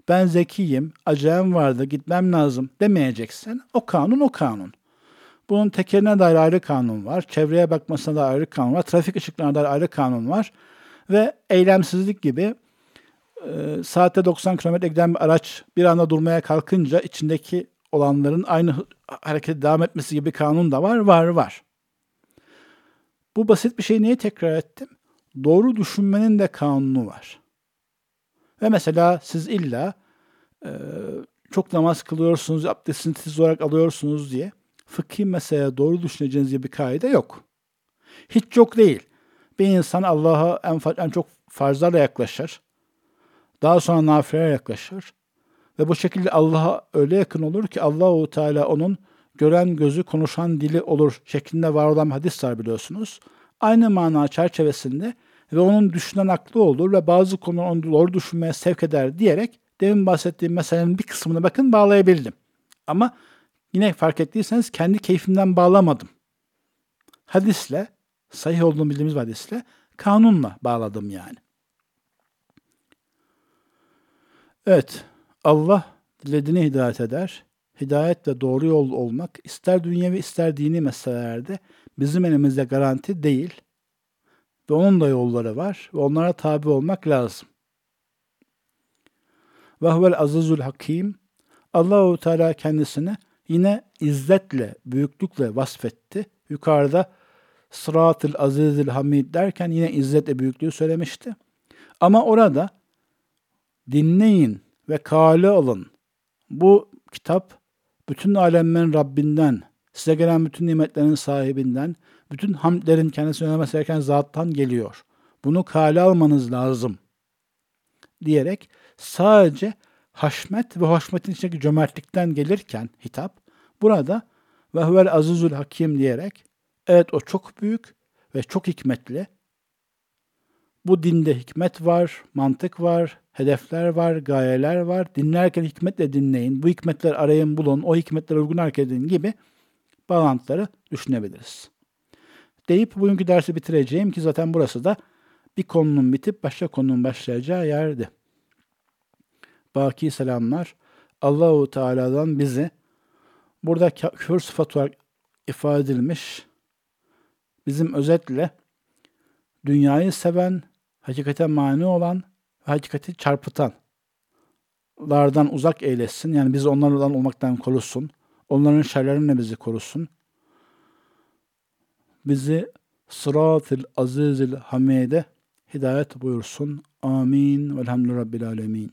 [SPEAKER 1] Ben zekiyim, acelem vardı, gitmem lazım demeyeceksin. O kanun o kanun. Bunun tekerine dair ayrı kanun var. Çevreye bakmasına dair ayrı kanun var. Trafik ışıklarına dair ayrı kanun var. Ve eylemsizlik gibi e, saatte 90 km giden bir araç bir anda durmaya kalkınca içindeki olanların aynı harekete devam etmesi gibi kanun da var. Var var. Bu basit bir şeyi niye tekrar ettim? Doğru düşünmenin de kanunu var. Ve mesela siz illa e, çok namaz kılıyorsunuz, abdestinizi olarak alıyorsunuz diye fıkhi meseleye doğru düşüneceğiniz diye bir kaide yok. Hiç yok değil. Bir insan Allah'a en, en çok farzlarla yaklaşır. Daha sonra nafilelere yaklaşır. Ve bu şekilde Allah'a öyle yakın olur ki Allahu Teala onun gören gözü konuşan dili olur şeklinde var olan hadis var biliyorsunuz. Aynı mana çerçevesinde ve onun düşünen aklı olur ve bazı konuları onu doğru düşünmeye sevk eder diyerek demin bahsettiğim meselenin bir kısmını bakın bağlayabildim. Ama yine fark ettiyseniz kendi keyfimden bağlamadım. Hadisle, sahih olduğunu bildiğimiz hadisle, kanunla bağladım yani. Evet, Allah dilediğini hidayet eder. Hidayet ve doğru yol olmak ister dünyevi ister dini meselelerde bizim elimizde garanti değil. Ve onun da yolları var ve onlara tabi olmak lazım. Ve huvel azizul hakim. Allahu Teala kendisini yine izzetle, büyüklükle vasfetti. Yukarıda sıratıl azizil hamid derken yine izzet ve büyüklüğü söylemişti. Ama orada dinleyin ve kale alın. Bu kitap bütün alemlerin Rabbinden, size gelen bütün nimetlerin sahibinden, bütün hamdlerin kendisine önemesi gereken zattan geliyor. Bunu kale almanız lazım diyerek sadece haşmet ve haşmetin içindeki cömertlikten gelirken hitap burada ve huvel azizül hakim diyerek evet o çok büyük ve çok hikmetli. Bu dinde hikmet var, mantık var, hedefler var, gayeler var. Dinlerken hikmetle dinleyin. Bu hikmetler arayın bulun. O hikmetler uygun hareket edin gibi bağlantıları düşünebiliriz. Deyip bugünkü dersi bitireceğim ki zaten burası da bir konunun bitip başka konunun başlayacağı yerdi. Baki selamlar. Allahu Teala'dan bizi burada küfür sıfatı olarak ifade edilmiş bizim özetle dünyayı seven, hakikate mani olan ve hakikati çarpıtanlardan uzak eylesin. Yani bizi onlardan olmaktan korusun. Onların şerlerinden bizi korusun. Bizi sırat-ı azizil hamide hidayet buyursun. Amin. Velhamdülillah Rabbil alemin.